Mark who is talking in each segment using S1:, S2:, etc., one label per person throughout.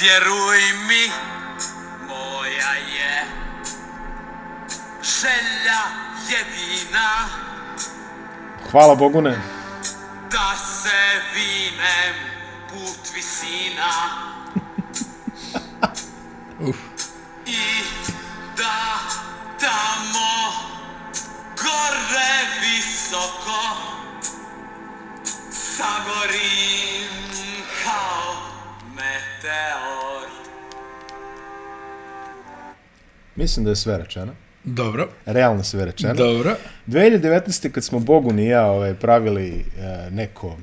S1: Vjeruj mi, moja je želja jedina.
S2: Hvala Bogune.
S1: da se vinem put visina. I da tamo gore visoko sagorim meteor.
S2: Mislim da je sve rečeno.
S3: Dobro,
S2: Realno sve rečeno.
S3: dobro.
S2: 2019. kad smo Bogu ni ja ovaj, pravili e, neko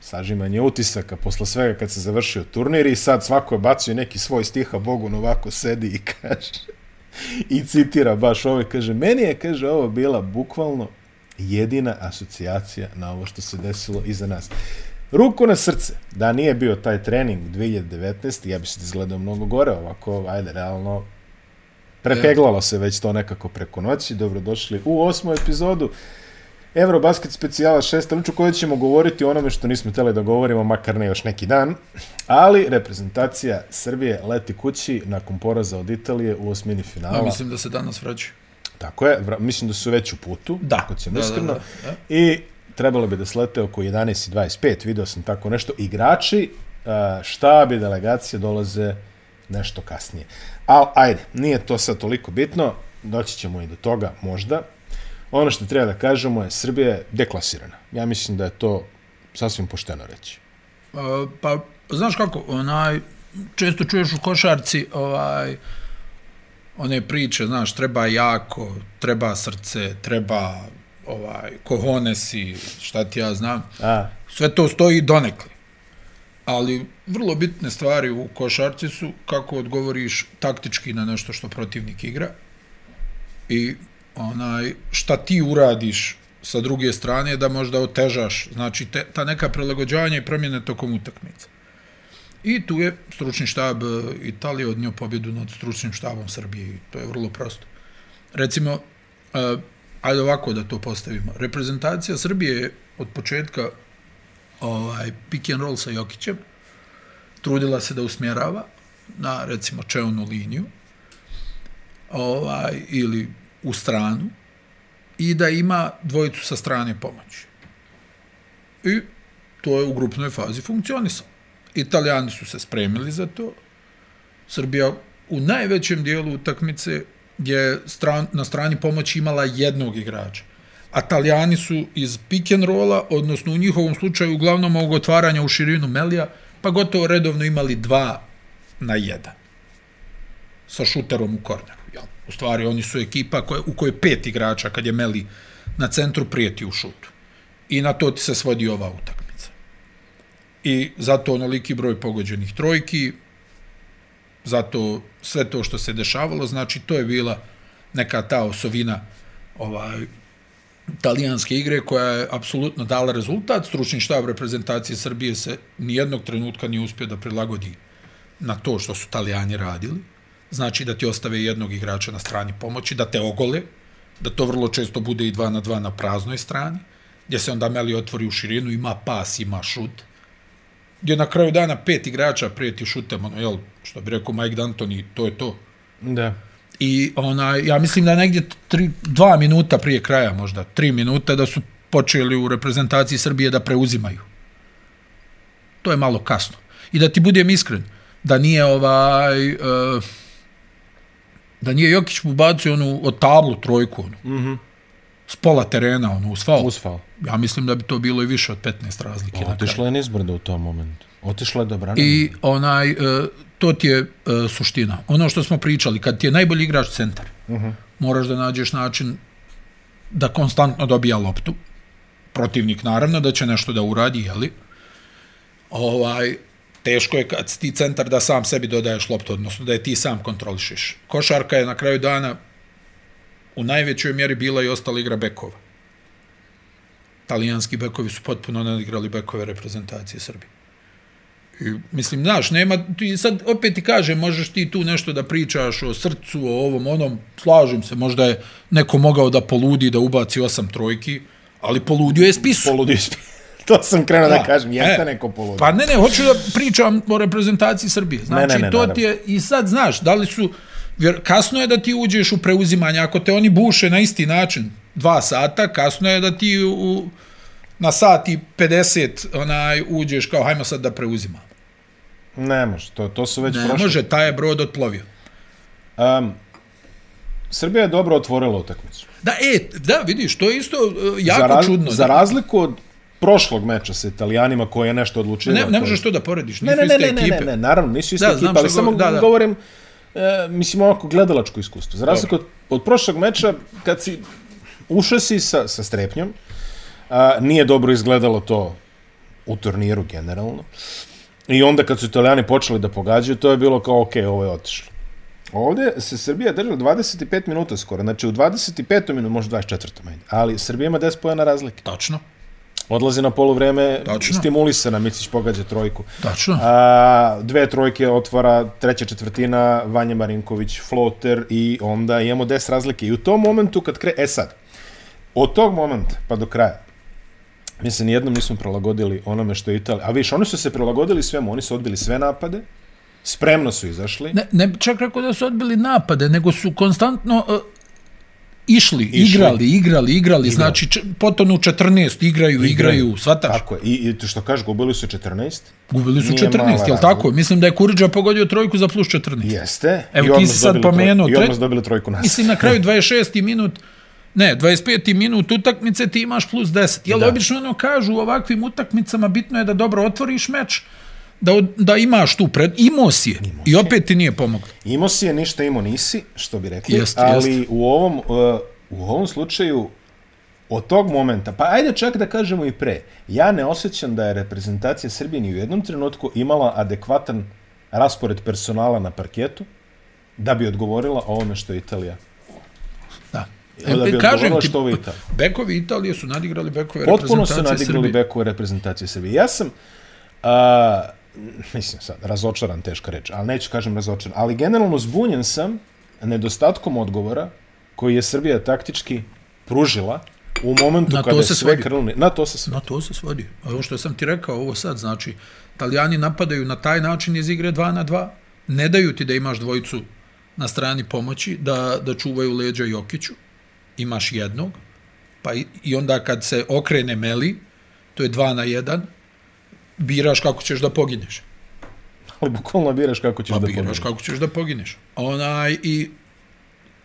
S2: sažimanje utisaka posle svega kad se završio turnir i sad svako je bacio neki svoj stiha Bogun ovako sedi i kaže i citira baš ovo i kaže meni je kaže ovo bila bukvalno jedina asocijacija na ovo što se desilo iza nas. Ruku na srce, da nije bio taj trening 2019. ja bi se izgledao mnogo gore ovako, ajde, realno prepeglalo se već to nekako preko noći. Dobrodošli u osmu epizodu Eurobasket specijala šesta luču kojoj ćemo govoriti o onome što nismo htjeli da govorimo, makar ne još neki dan. Ali reprezentacija Srbije leti kući nakon poraza od Italije u osmini finala.
S3: Ja mislim da se danas vraćaju.
S2: Tako je, vra- mislim da su već u putu,
S3: Da.
S2: ako ćemo
S3: Da, da,
S2: iskreno.
S3: da, da.
S2: I trebalo bi da slete oko 11.25, video sam tako nešto. Igrači, e, šta štab i delegacije dolaze nešto kasnije. Ali, ajde, nije to sad toliko bitno, doći ćemo i do toga, možda. Ono što treba da kažemo je, Srbija je deklasirana. Ja mislim da je to sasvim pošteno reći.
S3: E, pa, znaš kako, onaj, često čuješ u košarci, ovaj, one priče, znaš, treba jako, treba srce, treba ovaj, kohonesi, šta ti ja znam.
S2: A,
S3: Sve to stoji donekle. Ali vrlo bitne stvari u košarci su kako odgovoriš taktički na nešto što protivnik igra i onaj šta ti uradiš sa druge strane da možda otežaš, znači te, ta neka prilagođavanja i promjene tokom utakmice. I tu je stručni štab e, Italije odnio pobjedu nad stručnim štabom Srbije i to je vrlo prosto. Recimo, uh, ajde ovako da to postavimo. Reprezentacija Srbije je od početka ovaj, pick and roll sa Jokićem, trudila se da usmjerava na, recimo, čevnu liniju, ovaj, ili u stranu, i da ima dvojicu sa strane pomoći. I to je u grupnoj fazi funkcionisalo. Italijani su se spremili za to. Srbija u najvećem dijelu utakmice je stran, na strani pomoći imala jednog igrača. A Italijani su iz pick and rolla, odnosno u njihovom slučaju uglavnom ovog otvaranja u širinu Melija, pa gotovo redovno imali dva na jedan. Sa šuterom u korneru. Ja, U stvari, oni su ekipa koje, u kojoj pet igrača, kad je Meli na centru, prijeti u šutu. I na to ti se svodi ova utakmica. I zato onoliki broj pogođenih trojki, zato sve to što se dešavalo, znači to je bila neka ta osovina ovaj, talijanske igre koja je apsolutno dala rezultat. Stručni štab reprezentacije Srbije se nijednog trenutka nije uspio da prilagodi na to što su Italijani radili. Znači da ti ostave jednog igrača na strani pomoći, da te ogole, da to vrlo često bude i dva na dva na praznoj strani, gdje se onda Meli otvori u širinu, ima pas, ima šut, gdje na kraju dana pet igrača prijeti šutem, ono, jel, što bi rekao Mike D'Antoni, to je to.
S2: da.
S3: I ona, ja mislim da negdje tri, dva minuta prije kraja, možda tri minuta, da su počeli u reprezentaciji Srbije da preuzimaju. To je malo kasno. I da ti budem iskren, da nije ovaj... Uh, da nije Jokić mu bacio onu od tablu trojku, ono, mm -hmm. S pola terena, ono, uz faul.
S2: Uz faul.
S3: Ja mislim da bi to bilo i više od 15 razlike. kraju.
S2: Otišla je nizbrdo u tom momentu. Otišla je do brana.
S3: I onaj, e, to ti je e, suština. Ono što smo pričali, kad ti je najbolji igrač centar, uh -huh. moraš da nađeš način da konstantno dobija loptu. Protivnik naravno da će nešto da uradi, jeli? Ovaj, teško je kad ti centar da sam sebi dodaješ loptu, odnosno da je ti sam kontrolišeš. Košarka je na kraju dana u najvećoj mjeri bila i ostala igra bekova. Talijanski bekovi su potpuno nadigrali bekove reprezentacije Srbije. I, mislim, znaš, nema, ti sad opet ti kažem, možeš ti tu nešto da pričaš o srcu, o ovom, onom, slažem se, možda je neko mogao da poludi, da ubaci osam trojki, ali poludio je spisu.
S2: Poludi to sam krenuo da, kažem, jeste
S3: E,
S2: neko poludio.
S3: Pa ne, ne, hoću da pričam o reprezentaciji Srbije. Znači,
S2: Ne, ne, ne,
S3: to ti je, i sad znaš, da li su, vjer, kasno je da ti uđeš u preuzimanje, ako te oni buše na isti način, dva sata, kasno je da ti u, na sat i 50 onaj, uđeš kao, hajmo sad da preuzimamo.
S2: Ne može, to, to su već
S3: Ne
S2: prošli.
S3: može, taj je brod otplovio.
S2: Um, Srbija je dobro otvorila utakmicu.
S3: Da, e, da, vidiš, to je isto uh, jako
S2: za, raz,
S3: čudno.
S2: za razliku od prošlog meča sa Italijanima koji je nešto odlučio.
S3: ne, ne možeš to da porediš,
S2: Ne,
S3: nisu
S2: ne, ne,
S3: iste
S2: ne, ne,
S3: ekipe.
S2: ne, ne, naravno, nisu iste
S3: Da,
S2: ekipe, ali samo
S3: da, da.
S2: govorim, e, mislim, ovako gledalačko iskustvo. Za razliku od, od prošlog meča, kad si ušao si sa, sa strepnjom, a, nije dobro izgledalo to u turniru generalno. I onda kad su italijani počeli da pogađaju, to je bilo kao, ok, ovo je otišlo. Ovde se Srbija držala 25 minuta skoro, znači u 25. minutu, možda 24. ajde, ali Srbija ima 10 pojena razlike.
S3: Tačno,
S2: Odlazi na polovreme,
S3: Tačno.
S2: stimulisana, Micić pogađa trojku.
S3: tačno.
S2: A, dve trojke otvara, treća četvrtina, Vanja Marinković, floater i onda imamo 10 razlike. I u tom momentu kad kre... E sad, od tog momenta pa do kraja, mi se nijednom nismo prilagodili onome što je Italija. A viš, oni su se prilagodili svemu, oni su odbili sve napade, spremno su izašli.
S3: Ne, ne čak rekao da su odbili napade, nego su konstantno uh, išli,
S2: Išli.
S3: igrali, igrali, igrali, znači č, potonu 14, igraju, igraju, shvataš?
S2: Tako je. I, i što kažeš, gubili su 14.
S3: Gubili su
S2: Nije
S3: 14,
S2: mala
S3: jel tako? Mislim da je Kuriđa pogodio trojku za plus 14.
S2: Jeste.
S3: Evo,
S2: I
S3: ti si sad
S2: dobili troj-
S3: pomenuo
S2: I odmah dobili trojku nas.
S3: Mislim, na kraju 26. minut, ne, 25. minut utakmice ti imaš plus 10. Jel,
S2: Da.
S3: obično ono kažu u ovakvim utakmicama bitno je da dobro otvoriš meč, da, da imaš tu pred... Imao si je. I opet ti nije pomoglo.
S2: Imo si je, ništa imo nisi, što bi rekli,
S3: Jeste,
S2: ali
S3: jeste.
S2: u ovom, uh, u ovom slučaju od tog momenta, pa ajde čak da kažemo i pre, ja ne osjećam da je reprezentacija Srbije ni u jednom trenutku imala adekvatan raspored personala na parketu da bi odgovorila ovome što je Italija.
S3: Da.
S2: Evo da bi
S3: E, kažem ti,
S2: što ovo Italija.
S3: bekovi Italije su nadigrali bekove
S2: Potpuno su
S3: reprezentacije
S2: nadigrali
S3: Srbije.
S2: bekove reprezentacije Srbije. Ja sam, a, mislim sad, razočaran, teška reč, ali neću kažem razočaran, ali generalno zbunjen sam nedostatkom odgovora koji je Srbija taktički pružila u momentu
S3: Na
S2: kada je sve
S3: svodi.
S2: krenulo. Na to se sve.
S3: Na to se svodi. Ovo što sam ti rekao, ovo sad, znači, Italijani napadaju na taj način iz igre 2 na 2, ne daju ti da imaš dvojicu na strani pomoći, da, da čuvaju leđa Jokiću, imaš jednog, pa i, i onda kad se okrene Meli, to je 2 na 1, biraš kako ćeš da pogineš.
S2: Ali bukvalno biraš kako ćeš
S3: Pa
S2: da
S3: biraš
S2: pobediš.
S3: kako ćeš da pogineš. Onaj, I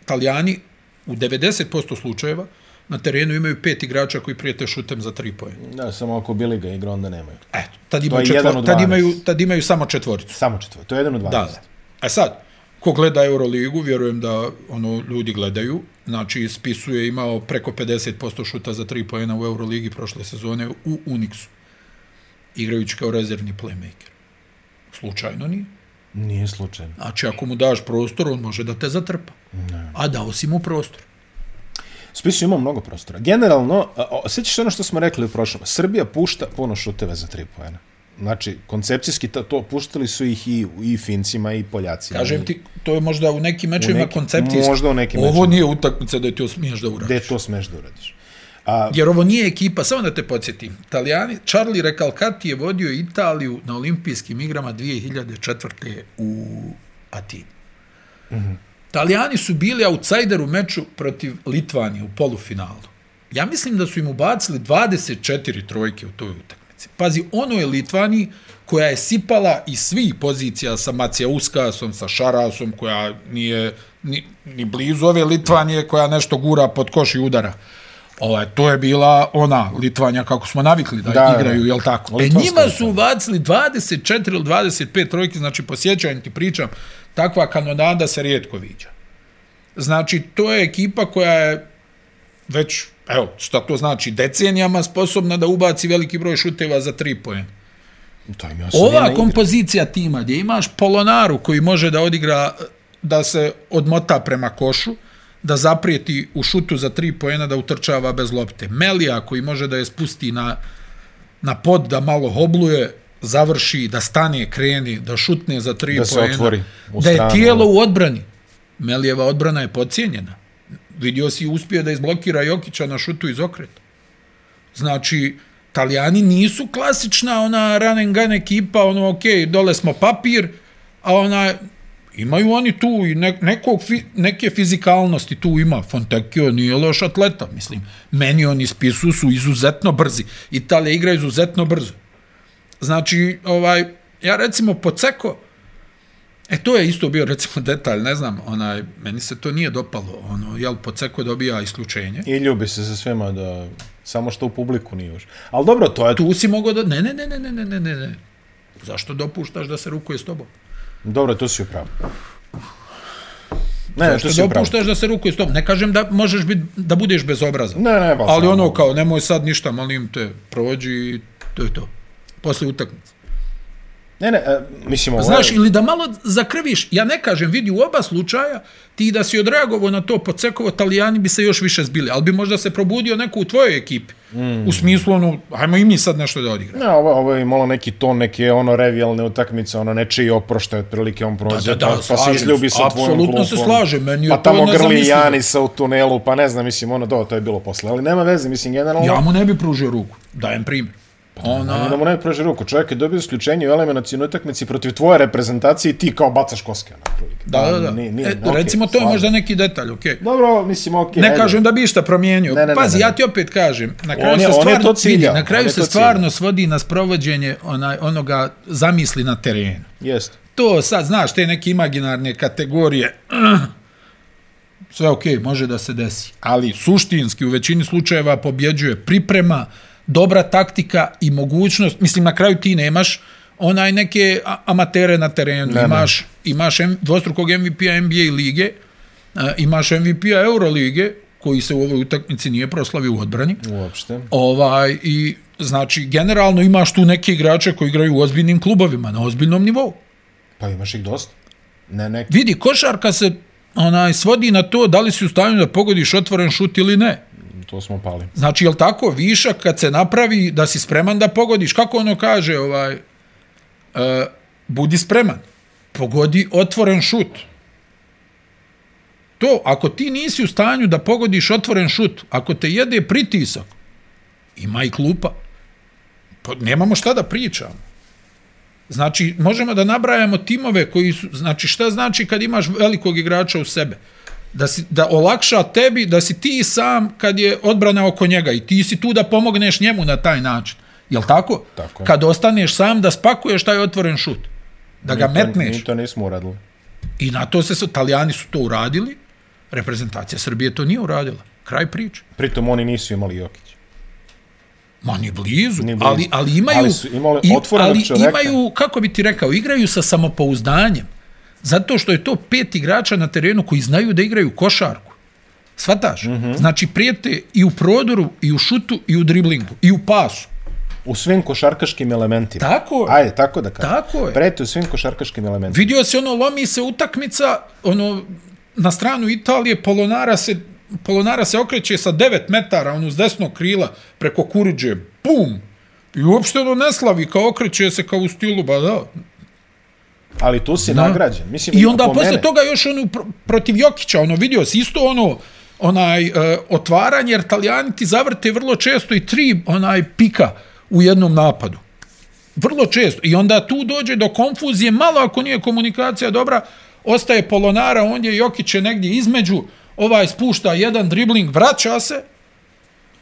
S3: Italijani u 90% slučajeva na terenu imaju pet igrača koji prijete šutem za tri poje.
S2: Da, samo ako Bili ga igra, onda nemaju.
S3: Eto, tad imaju, četvor, tad
S2: 12.
S3: imaju, tad imaju samo četvoricu.
S2: Samo četvr. To je jedan od 12.
S3: Da, da. E sad, ko gleda Euroligu, vjerujem da ono ljudi gledaju, znači spisuje je imao preko 50% šuta za tri pojena u Euroligi prošle sezone u Unixu, igrajući kao rezervni playmaker. Slučajno nije.
S2: Nije slučajno.
S3: Znači, ako mu daš prostor, on može da te zatrpa. Ne. A dao si mu prostor.
S2: Spisu ima mnogo prostora. Generalno, a, o, sjećaš se ono što smo rekli u prošlom, Srbija pušta puno šuteve za tri pojena. Znači, koncepcijski to, to puštali su ih i, i Fincima i Poljacima.
S3: Kažem ti, to je možda u nekim mečevima
S2: neki-
S3: koncepcijski.
S2: možda u nekim
S3: Ovo
S2: mečevima.
S3: nije utakmica da ti to smiješ da uradiš.
S2: Gde to smeš da uradiš? A,
S3: Jer ovo nije ekipa, samo da te podsjetim. Italijani, Charlie Recalcati je vodio Italiju na olimpijskim igrama 2004. u Atini. Mm -hmm. Italijani su bili outsider u meču protiv Litvanije u polufinalu. Ja mislim da su im ubacili 24 trojke u toj utakmici. Pazi, ono je Litvaniji koja je sipala iz svih pozicija sa Macija Uskasom, sa Šarasom, koja nije ni, ni blizu ove Litvanije, koja nešto gura pod koš i udara. Ovaj, to je bila ona Litvanja kako smo navikli da,
S2: Da,
S3: igraju, jel tako? E
S2: Litvanska
S3: njima su ubacili 24 ili 25 trojki, znači posjećajem ti pričam, takva kanonada se rijetko viđa. Znači, to je ekipa koja je već, evo, šta to znači, decenijama sposobna da ubaci veliki broj šuteva za tri pojene.
S2: to im
S3: Ova
S2: igra.
S3: kompozicija tima gdje imaš Polonaru koji može da odigra, da se odmota prema košu, da zaprijeti u šutu za tri pojena da utrčava bez lopte. Melija koji može da je spusti na, na pod da malo hobluje, završi, da stane, kreni, da šutne za tri
S2: Da se
S3: pojena.
S2: otvori u
S3: Da je tijelo u odbrani. Melijeva odbrana je podcijenjena. Vidio si uspio da izblokira Jokića na šutu iz okreta. Znači, Italijani nisu klasična ona run and gun ekipa, ono, ok, dole smo papir, a ona, imaju oni tu i ne, nekog, fi, neke fizikalnosti tu ima. Fontecchio nije loš atleta, mislim. Meni oni spisu su izuzetno brzi. Italija igra izuzetno brzo. Znači, ovaj, ja recimo Poceko, e to je isto bio recimo detalj, ne znam, onaj, meni se to nije dopalo, ono, jel Poceko dobija isključenje.
S2: I ljubi se sa svema da... Samo što u publiku nije još. Ali dobro, to je...
S3: Tu si mogao da... Ne, ne, ne, ne, ne, ne, ne, ne, ne. Zašto dopuštaš da se rukuje s tobom?
S2: Dobro, to si upravo. Ne,
S3: Zašto
S2: to si upravo.
S3: dopuštaš da se rukuje s tobom? Ne kažem da možeš bit, da budeš bezobrazan.
S2: Ne, ne, pa
S3: Ali ono kao, nemoj sad ništa, molim te, prođi i to je to. Posle utakmice.
S2: Ne, ne, e, mislim, ovo
S3: Znaš, ili da malo zakrviš, ja ne kažem, vidi u oba slučaja, ti da si odreagovao na to Pocekovo, Italijani bi se još više zbili, ali bi možda se probudio neko u tvojoj ekipi. Mm. U smislu, ono, ajmo i mi sad nešto da odigramo.
S2: Ne, ovo, ovo je imalo neki ton, neke ono revijalne utakmice, ono nečiji oproštaj, otprilike on prođe,
S3: Da, da, da,
S2: pa, pa se izljubi sa tvojom
S3: Apsolutno se slažem, meni je
S2: pa
S3: to
S2: tamo grli. Janisa u tunelu, pa ne znam, mislim, ono, do, to je bilo posle. Ali nema veze, mislim, generalno...
S3: Ja mu ne bi pružio ruku, dajem primjer. Pa
S2: Ona...
S3: ona,
S2: mu ne prođe ruku. Čovjek je dobio isključenje u eliminacijnoj utakmici protiv tvoje reprezentacije i ti kao bacaš koske. Na otprilike.
S3: da, da, da.
S2: Nije, nije,
S3: e,
S2: okej,
S3: recimo, to je možda neki detalj, okej. Okay.
S2: Dobro, mislim, okej.
S3: Ne
S2: ajde.
S3: kažem da bi išta promijenio.
S2: Ne, ne, ne,
S3: Pazi,
S2: ne, ne.
S3: ja ti opet kažem, na kraju
S2: On je-
S3: se
S2: on je
S3: stvarno,
S2: to ciljao,
S3: vidi, na kraju se stvarno
S2: ciljao.
S3: svodi na sprovođenje onaj, onoga zamisli na terenu.
S2: Jeste.
S3: To sad, znaš, te neke imaginarne kategorije, sve okej, može da se desi. Ali suštinski u većini slučajeva pobjeđuje priprema, dobra taktika i mogućnost, mislim na kraju ti nemaš onaj neke amatere na terenu,
S2: Ne, ne.
S3: imaš, imaš M, dvostrukog MVP-a NBA lige, imaš MVP-a Eurolige, koji se u ovoj utakmici nije proslavio u odbrani.
S2: Uopšte.
S3: Ovaj, I znači, generalno imaš tu neke igrače koji igraju u ozbiljnim klubovima, na ozbiljnom nivou.
S2: Pa imaš ih dosta. Ne, ne.
S3: Vidi, košarka se onaj svodi na to da li si u stanju da pogodiš otvoren šut ili ne.
S2: To smo pali.
S3: Znači, jel tako, višak kad se napravi da si spreman da pogodiš, kako ono kaže, ovaj, uh, budi spreman, pogodi otvoren šut. To, ako ti nisi u stanju da pogodiš otvoren šut, ako te jede pritisak, ima i klupa. Pa nemamo šta da pričamo. Znači, možemo da nabrajamo timove koji su, znači šta znači kad imaš velikog igrača u sebe? Da, si, da olakša tebi, da si ti sam kad je odbrana oko njega i ti si tu da pomogneš njemu na taj način. Jel tako?
S2: Tako.
S3: Kad ostaneš sam da spakuješ taj otvoren šut. Da ga
S2: Mi to-
S3: metneš.
S2: Mi to nismo uradili.
S3: I na to se, Italijani su to uradili, reprezentacija Srbije to nije uradila. Kraj priče.
S2: Pritom oni nisu imali Jokić.
S3: Ma ni blizu,
S2: Ni blizu.
S3: ali, ali imaju...
S2: Ali su imali
S3: i-
S2: otvorenog
S3: ali
S2: čoveka.
S3: imaju, kako bi ti rekao, igraju sa samopouzdanjem. Zato što je to pet igrača na terenu koji znaju da igraju košarku. Svataš? Mm. -hmm. Znači, prijete i u prodoru, i u šutu, i u driblingu, i u pasu.
S2: U svim košarkaškim elementima.
S3: Tako je.
S2: Ajde, tako da kažem.
S3: Tako je.
S2: Prete u svim košarkaškim elementima.
S3: Vidio se ono, lomi se utakmica, ono, na stranu Italije, Polonara se, Polonara se okreće sa 9 metara, ono, s desnog krila, preko Kuriđe, bum! I uopšte ono ne slavi, kao okreće se kao u stilu, ba da.
S2: Ali tu si
S3: Da.
S2: nagrađen. Mislim,
S3: I onda
S2: po
S3: posle
S2: mene-
S3: toga još ono pr protiv Jokića, ono vidio si isto ono onaj e, otvaranje, jer Italijani ti zavrte vrlo često i tri onaj pika u jednom napadu. Vrlo često. I onda tu dođe do konfuzije, malo ako nije komunikacija dobra, ostaje Polonara, on je Jokić je negdje između, ovaj spušta jedan dribling, vraća se,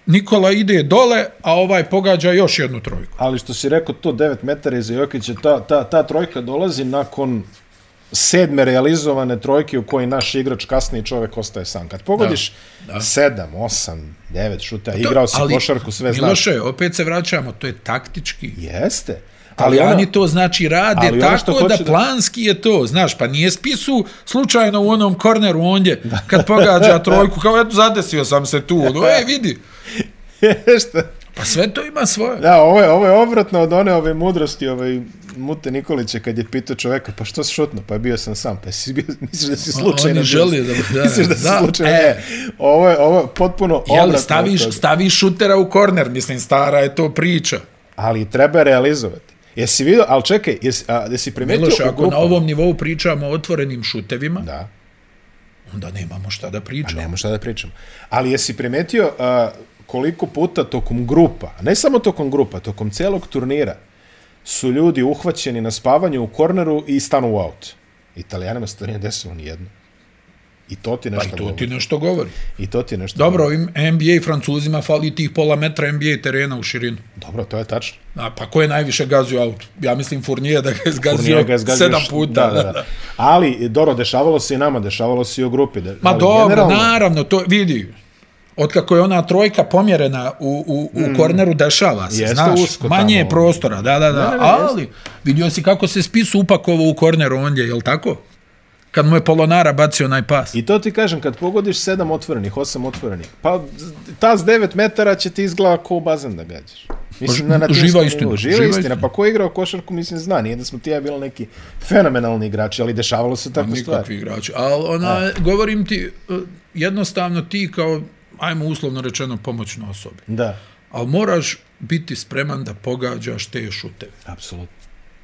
S3: Nikola ide dole, a ovaj pogađa još jednu trojku.
S2: Ali što si rekao, to 9 metara iza Jokića, ta, ta, ta trojka dolazi nakon sedme realizovane trojke u kojoj naš igrač kasniji čovek ostaje sam. Kad pogodiš
S3: Da, da.
S2: 7, 8, 9 šuta, igrao si
S3: ali,
S2: košarku, sve znaš.
S3: Miloše, opet se vraćamo, to je taktički.
S2: Jeste.
S3: Ali
S2: ono-
S3: oni to znači rade
S2: ali ono što
S3: tako da
S2: hoću da-
S3: planski je to, znaš, pa nije spisu slučajno u onom korneru ondje, kad pogađa trojku, kao eto zadesio sam se tu, ono, e, vidi,
S2: Jeste.
S3: pa sve to ima svoje.
S2: Da, ovo je, ovo je obratno od one ove mudrosti, ovaj Mute Nikolića kad je pitao čoveka, pa što si šutno? Pa bio sam sam, pa si bio, misliš da si slučajno
S3: on je želio da- da,
S2: misliš da si
S3: da,
S2: slučajno,
S3: e.
S2: Ovo je, ovo je potpuno obratno.
S3: Jel, staviš, staviš šutera u korner, mislim, stara je to priča.
S2: Ali treba realizovati. Jesi vidio, ali čekaj, jesi, a, jesi primetio
S3: Miloše,
S2: u
S3: ako na ovom nivou pričamo o otvorenim šutevima,
S2: Da,
S3: onda nemamo šta da
S2: pa
S3: pričamo.
S2: nemo šta da pričam. Ali jesi primetio a, koliko puta tokom grupa, a ne samo tokom grupa, tokom celog turnira, su ljudi uhvaćeni na spavanju u korneru i stanu u aut. Italijanima se to nije desilo ni jedno. I to ti
S3: Pa
S2: nešto
S3: i to
S2: govori.
S3: ti nešto govori.
S2: I to ti nešto
S3: Dobro,
S2: govori.
S3: ovim NBA francuzima fali tih pola metra NBA terena u širinu.
S2: Dobro, to je tačno.
S3: A, pa ko je najviše gazio auto? Ja mislim Fournier da ga je zgazio
S2: Fournier ga je zgazio
S3: sedam puta.
S2: Da, da, da. Ali, dobro, dešavalo se i nama, dešavalo se i u grupi. Da,
S3: Ma dobro,
S2: generalno-
S3: naravno, to vidi. Otkako je ona trojka pomjerena u, u, u korneru, dešava se,
S2: Mm. Jeste
S3: znaš,
S2: usko
S3: manje je prostora, da, da, da,
S2: Ne, ne, ne,
S3: ali vidio si kako se spisu upakovo u korneru ondje, jel tako? Kad mu je Polonara bacio onaj pas.
S2: I to ti kažem, kad pogodiš sedam otvorenih, osam otvorenih, pa ta s 9 metara će ti izgleda kao bazen da gađaš. Mislim, na, na
S3: Živa istina,
S2: nivou. Živa,
S3: živa
S2: istina.
S3: istina.
S2: Pa ko je igrao košarku, mislim, zna. Nije da smo ti ja bili neki fenomenalni igrači, ali dešavalo se tako stvari.
S3: Nikakvi igrači. Ali ona, govorim ti, eh, jednostavno ti kao, ajmo uslovno rečeno, pomoćno osobi.
S2: Da,
S3: Ali moraš biti spreman da pogađaš te šuteve.
S2: apsolutno.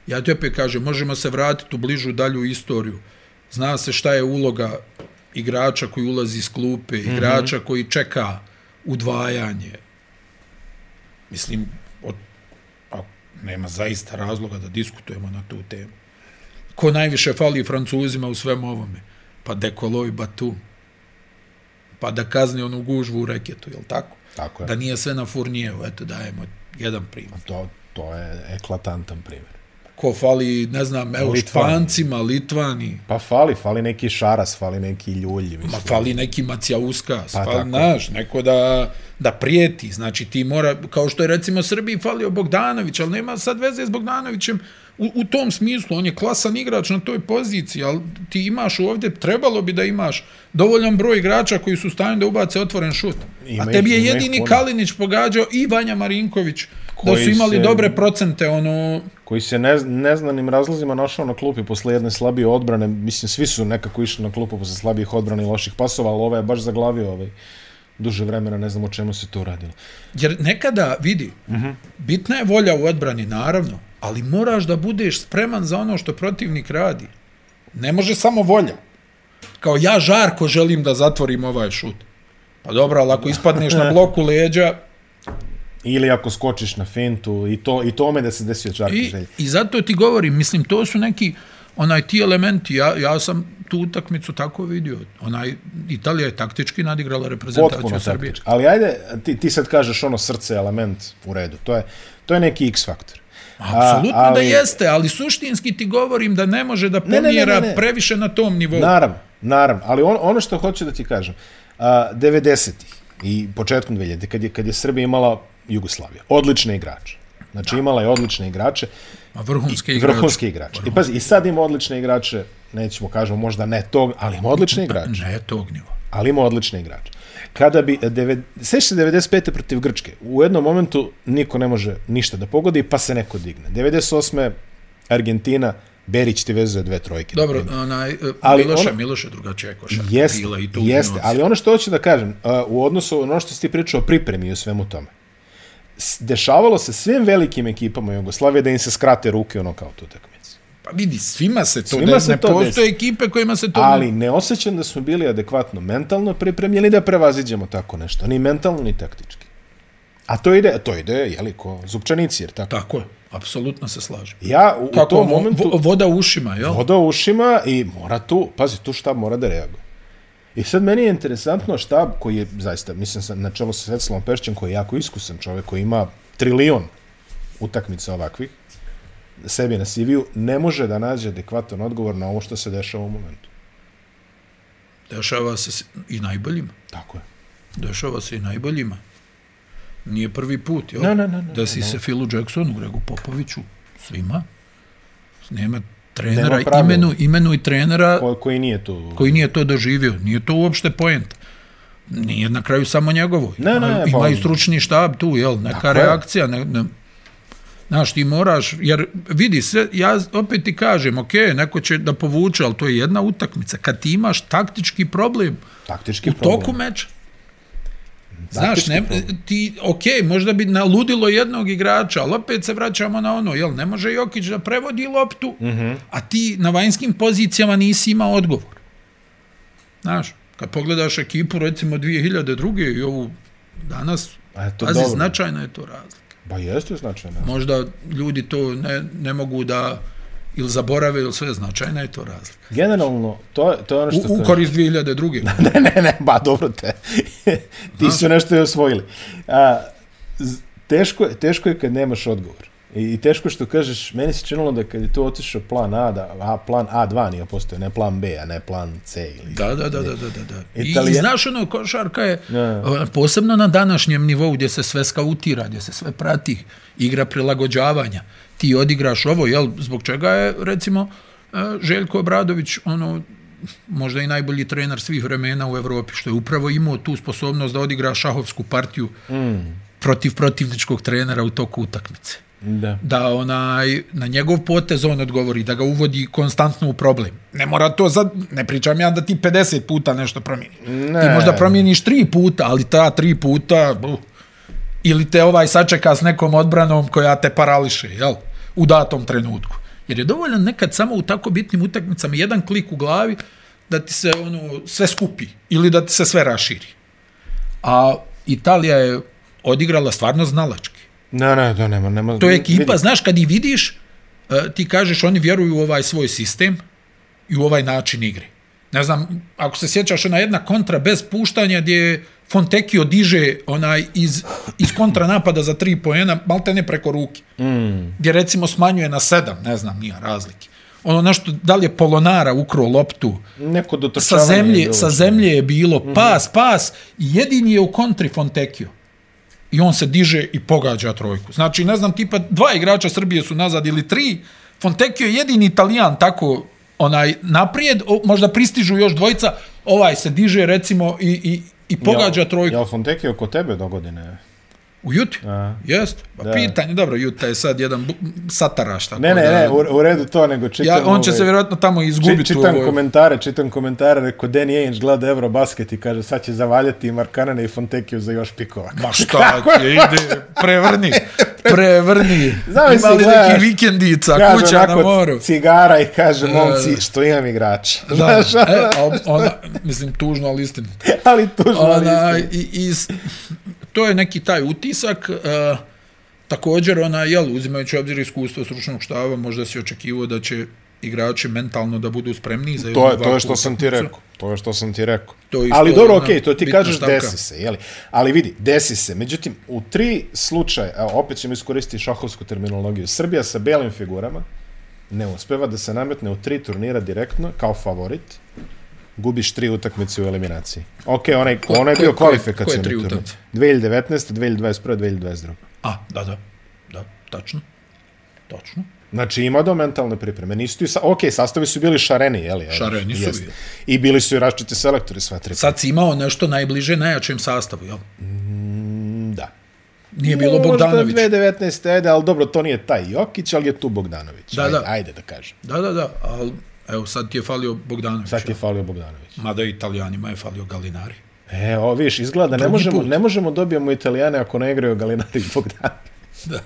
S3: Ja ti opet kažem, možemo se vratiti u bližu dalju istoriju. Zna se šta je uloga igrača koji ulazi iz klupe, igrača mm -hmm. koji čeka udvajanje. Mislim, od, a, nema zaista razloga da diskutujemo na tu temu. Ko najviše fali Francuzima u svemu ovome? Pa Dekolo i Batu. Pa da kazni onu gužvu u reketu, jel tako?
S2: Tako je.
S3: Da nije sve na Furnijevu, eto dajemo jedan primjer.
S2: To, to je eklatantan primjer.
S3: Ko fali, ne znam, evo,
S2: Litvani.
S3: Špancima, Litvani,
S2: Pa fali, fali neki šaras, fali neki ljulji. Mislim.
S3: ma fali neki Macijauskas,
S2: Pa
S3: fali, znaš, neko da, da prijeti, znači ti mora, kao što je recimo Srbiji falio Bogdanović, ali nema sad veze s Bogdanovićem u, u tom smislu, on je klasan igrač na toj poziciji, ali ti imaš ovdje, trebalo bi da imaš dovoljan broj igrača koji su stanju da ubace otvoren šut.
S2: Ima
S3: A tebi je jedini. Kalinić pogađao i Vanja Marinković, da
S2: Koji
S3: su imali
S2: se-
S3: dobre procente, ono,
S2: koji se ne, neznanim razlozima našao na klupi posle jedne slabije odbrane. Mislim, svi su nekako išli na klupu posle slabijih odbrana i loših pasova, ali ovaj je baš zaglavio ovaj duže vremena, ne znam o čemu se to radilo.
S3: Jer nekada, vidi, uh
S2: Mhm.
S3: -huh. bitna je volja u odbrani, naravno, ali moraš da budeš spreman za ono što protivnik radi. Ne može samo volja. Kao ja žarko želim da zatvorim ovaj šut. Pa dobro, ali ako ispadneš na bloku leđa,
S2: Ili ako skočiš na fintu i to i tome da se desio čarki
S3: i,
S2: želje.
S3: i zato ti govorim, mislim, to su neki, onaj, ti elementi, ja, ja sam tu utakmicu tako vidio. Onaj, Italija je taktički nadigrala reprezentaciju
S2: Potpuno
S3: Srbije.
S2: taktički. Ali ajde, ti, ti sad kažeš ono srce, element u redu. To je, to je neki X faktor.
S3: Apsolutno
S2: A,
S3: da jeste, ali suštinski ti govorim da ne može da
S2: ne, ne,
S3: pomjera
S2: ne, ne.
S3: previše na tom nivou.
S2: Naravno, naravno. Ali on, ono što hoću da ti kažem, a, 90-ih i početkom 2000 kad je, kad je Srbija imala Jugoslavija, odlične igrače. Znači imala je odlične igrače,
S3: A vrhunske igrače.
S2: vrhunske igrače. I pazi, i sad ima odlične igrače, nećemo kažemo možda ne tog, ali ima odlične igrače.
S3: Ne tog nivoa.
S2: ali ima odlične igrače. Kada bi, devet- sećaš se 95. protiv Grčke, u jednom momentu niko ne može ništa da pogodi, pa se neko digne. 98. Argentina, Berić ti vezuje dve trojke.
S3: Dobro,
S2: primjer.
S3: onaj,
S2: Ali
S3: ali Miloše,
S2: ono-
S3: Miloše drugačija je košarka
S2: Jeste,
S3: bila i to
S2: jeste, ali ono što hoću da kažem, uh, u odnosu ono što si ti pričao o pripremi i svemu tome, dešavalo se svim velikim ekipama Jugoslavije da im se skrate ruke ono kao tu utakmici.
S3: Pa vidi, svima se to
S2: Svima
S3: svima
S2: se
S3: ne
S2: to
S3: postoje ekipe kojima se to
S2: Ali ne osjećam da smo bili adekvatno mentalno pripremljeni da prevaziđemo tako nešto, ni mentalno ni taktički. A to ide, to ide, jeli, ko zupčanici, jer tako.
S3: Tako je, apsolutno se slažem.
S2: Ja u, u
S3: Kako,
S2: tom
S3: vo-
S2: momentu
S3: vo- voda u ušima, jel?
S2: voda u ušima i mora tu, pazi, tu štab mora da reaguje. I sad meni je interesantno štab koji je, zaista, mislim sam na čelu sa Svetislavom Pešćem, koji je jako iskusan čovjek, koji ima trilion utakmica ovakvih, sebi na CV-u, ne može da nađe adekvatan odgovor na ovo što se dešava u momentu.
S3: Dešava se i najboljima.
S2: Tako je.
S3: Dešava se i najboljima. Nije prvi put, jel?
S2: Ne, ne, ne, ne,
S3: Desi
S2: ne.
S3: se Filu Jacksonu, Gregu Popoviću, svima. Nema trenera, imenu, imenu i trenera
S2: Ko, koji nije tu.
S3: koji nije to doživio. Nije to uopšte poenta. Nije na kraju samo njegovo.
S2: Ne,
S3: ima,
S2: ne,
S3: ima
S2: pa-
S3: i stručni štab tu, jel? Neka
S2: Tako
S3: reakcija. Ne, ne, Znaš, ti moraš, jer vidi, sve, ja opet ti kažem, ok, neko će da povuče, ali to je jedna utakmica. Kad ti imaš taktički problem
S2: Taktički
S3: u
S2: problem.
S3: toku meča, Znaš, ne, ti, ok, možda bi naludilo jednog igrača, ali opet se vraćamo na ono, jel, ne može Jokić da prevodi loptu, mm
S2: Mhm.
S3: -hmm. a ti na vanjskim pozicijama nisi imao odgovor. Znaš, kad pogledaš ekipu, recimo 2002. i ovu danas,
S2: Eto,
S3: Pazi,
S2: dobro.
S3: značajna je to razlika.
S2: Ba jeste značajno.
S3: Možda ljudi to ne, ne mogu da ili zaborave ili sve značajna je to razlika.
S2: Generalno, to, je- to je ono što...
S3: U, u korist 2002.
S2: ne, ne, ne, ba, dobro te. Ti su nešto i osvojili. A, teško, je, teško je kad nemaš odgovor. I, I teško je što kažeš, meni se činilo da kad je to otišao plan A, da a, plan A2 nije postoje, ne plan B, a ne plan C. Ili,
S3: Da, da, da, da, da, da. da. I, I znaš ono, košarka je,
S2: Ja.
S3: o, posebno na današnjem nivou gdje se sve skautira, gdje se sve prati, igra prilagođavanja. Ti odigraš ovo, jel, zbog čega je, recimo, e, Željko Obradović, ono, možda i najbolji trener svih vremena u Evropi, što je upravo imao tu sposobnost da odigra šahovsku partiju mm. protiv protivničkog trenera u toku utakmice
S2: Da.
S3: da onaj na njegov potez on odgovori, da ga uvodi konstantno u problem. Ne mora to za, ne pričam ja da ti 50 puta nešto promijeni.
S2: Ne.
S3: Ti možda promijeniš tri puta, ali ta tri puta, buh, ili te ovaj sačeka s nekom odbranom koja te parališe, jel? U datom trenutku. Jer je dovoljno nekad samo u tako bitnim utakmicama jedan klik u glavi da ti se ono sve skupi ili da ti se sve raširi. A Italija je odigrala stvarno znalački.
S2: Ne, ne, to nema. nema
S3: To je ekipa,
S2: vidi.
S3: znaš, kad ih vidiš, eh, ti kažeš oni vjeruju u ovaj svoj sistem i u ovaj način igre. Ne znam, ako se sjećaš, ona jedna kontra bez puštanja gdje je Fontecchio diže onaj iz, iz kontra napada za tri poena, malte ne preko ruke. Mm. Gdje recimo smanjuje na sedam, ne znam, nije razlike. Ono nešto, da li je Polonara ukro loptu,
S2: Neko
S3: sa
S2: dotrčavanje.
S3: zemlje, sa zemlje je bilo pas, pas, i jedini je u kontri Fontecchio. I on se diže i pogađa trojku. Znači, ne znam, tipa dva igrača Srbije su nazad ili tri, Fontecchio je jedini italijan tako onaj naprijed, o, možda pristižu još dvojica, ovaj se diže recimo i, i, i pogađa trojku.
S2: Jel Fonteke oko tebe do godine?
S3: U Juti?
S2: A.
S3: Jest. Pa
S2: Da.
S3: pitanje, dobro, Juta je sad jedan sataraš. Tako
S2: Ne, ne,
S3: da,
S2: ne, u, u redu to, nego čitam...
S3: Ja, on će
S2: ovaj,
S3: se vjerojatno tamo
S2: či-
S3: izgubiti.
S2: Čitam
S3: u ovoj-
S2: komentare, čitam komentare, rekao Danny Ainge gleda Eurobasket i kaže sad će zavaljati i Markanene i Fontekiju za još pikova.
S3: Ma šta ti je, ide, prevrni, prevrni.
S2: Zamisli,
S3: Ima li
S2: gledaš,
S3: neki vikendica,
S2: Kaže
S3: kuća na moru?
S2: cigara i kaže, momci, što imam igrača.
S3: Da,
S2: Znaš,
S3: e, ona, mislim, tužno, ali istinito.
S2: ali tužno. ali
S3: Ona,
S2: istina.
S3: i, i, to je neki taj utisak, uh, također, ona, jel, uzimajući u obzir iskustvo stručnog štava, možda si očekivao da će igrači mentalno da budu spremni za
S2: To je, to je što sam ti rekao. To je što sam ti rekao.
S3: To je isto
S2: Ali dobro, okej, to ti kažeš
S3: stavka.
S2: desi se, jeli? Ali vidi, desi se. Međutim, u tri slučaja, evo, opet ćemo iskoristiti šahovsku terminologiju, Srbija sa belim figurama ne uspeva da se nametne u tri turnira direktno kao favorit, gubiš tri utakmice u eliminaciji. Ok, onaj,
S3: Ko-
S2: onaj je bio
S3: koje-
S2: kvalifikacijni
S3: koje tri
S2: turnir.
S3: utakmice?
S2: 2019, 2021, 2022.
S3: A, da, da, da, tačno, tačno.
S2: Znači, ima do mentalne pripreme. Nisu ti, sa... ok, sastavi su bili šareni, jeli? jeli?
S3: Šareni su
S2: Jeste.
S3: bili.
S2: I bili su i raščiti selektori sva tri.
S3: Sad si imao nešto najbliže najjačem sastavu, jel?
S2: Da.
S3: Nije bilo Bogdanović.
S2: Možda 2019. ajde, ali dobro, to nije taj Jokić, ali je tu Bogdanović.
S3: Da,
S2: ajde,
S3: da.
S2: ajde da kažem.
S3: Da, da, da, ali evo sad ti je falio Bogdanović.
S2: Sad ti je falio Bogdanović.
S3: Mada i italijanima je falio Galinari.
S2: E, o, viš, izgleda da ne možemo, ne možemo dobijemo Italijane ako ne igraju Galinari i Bogdanović.
S3: Da.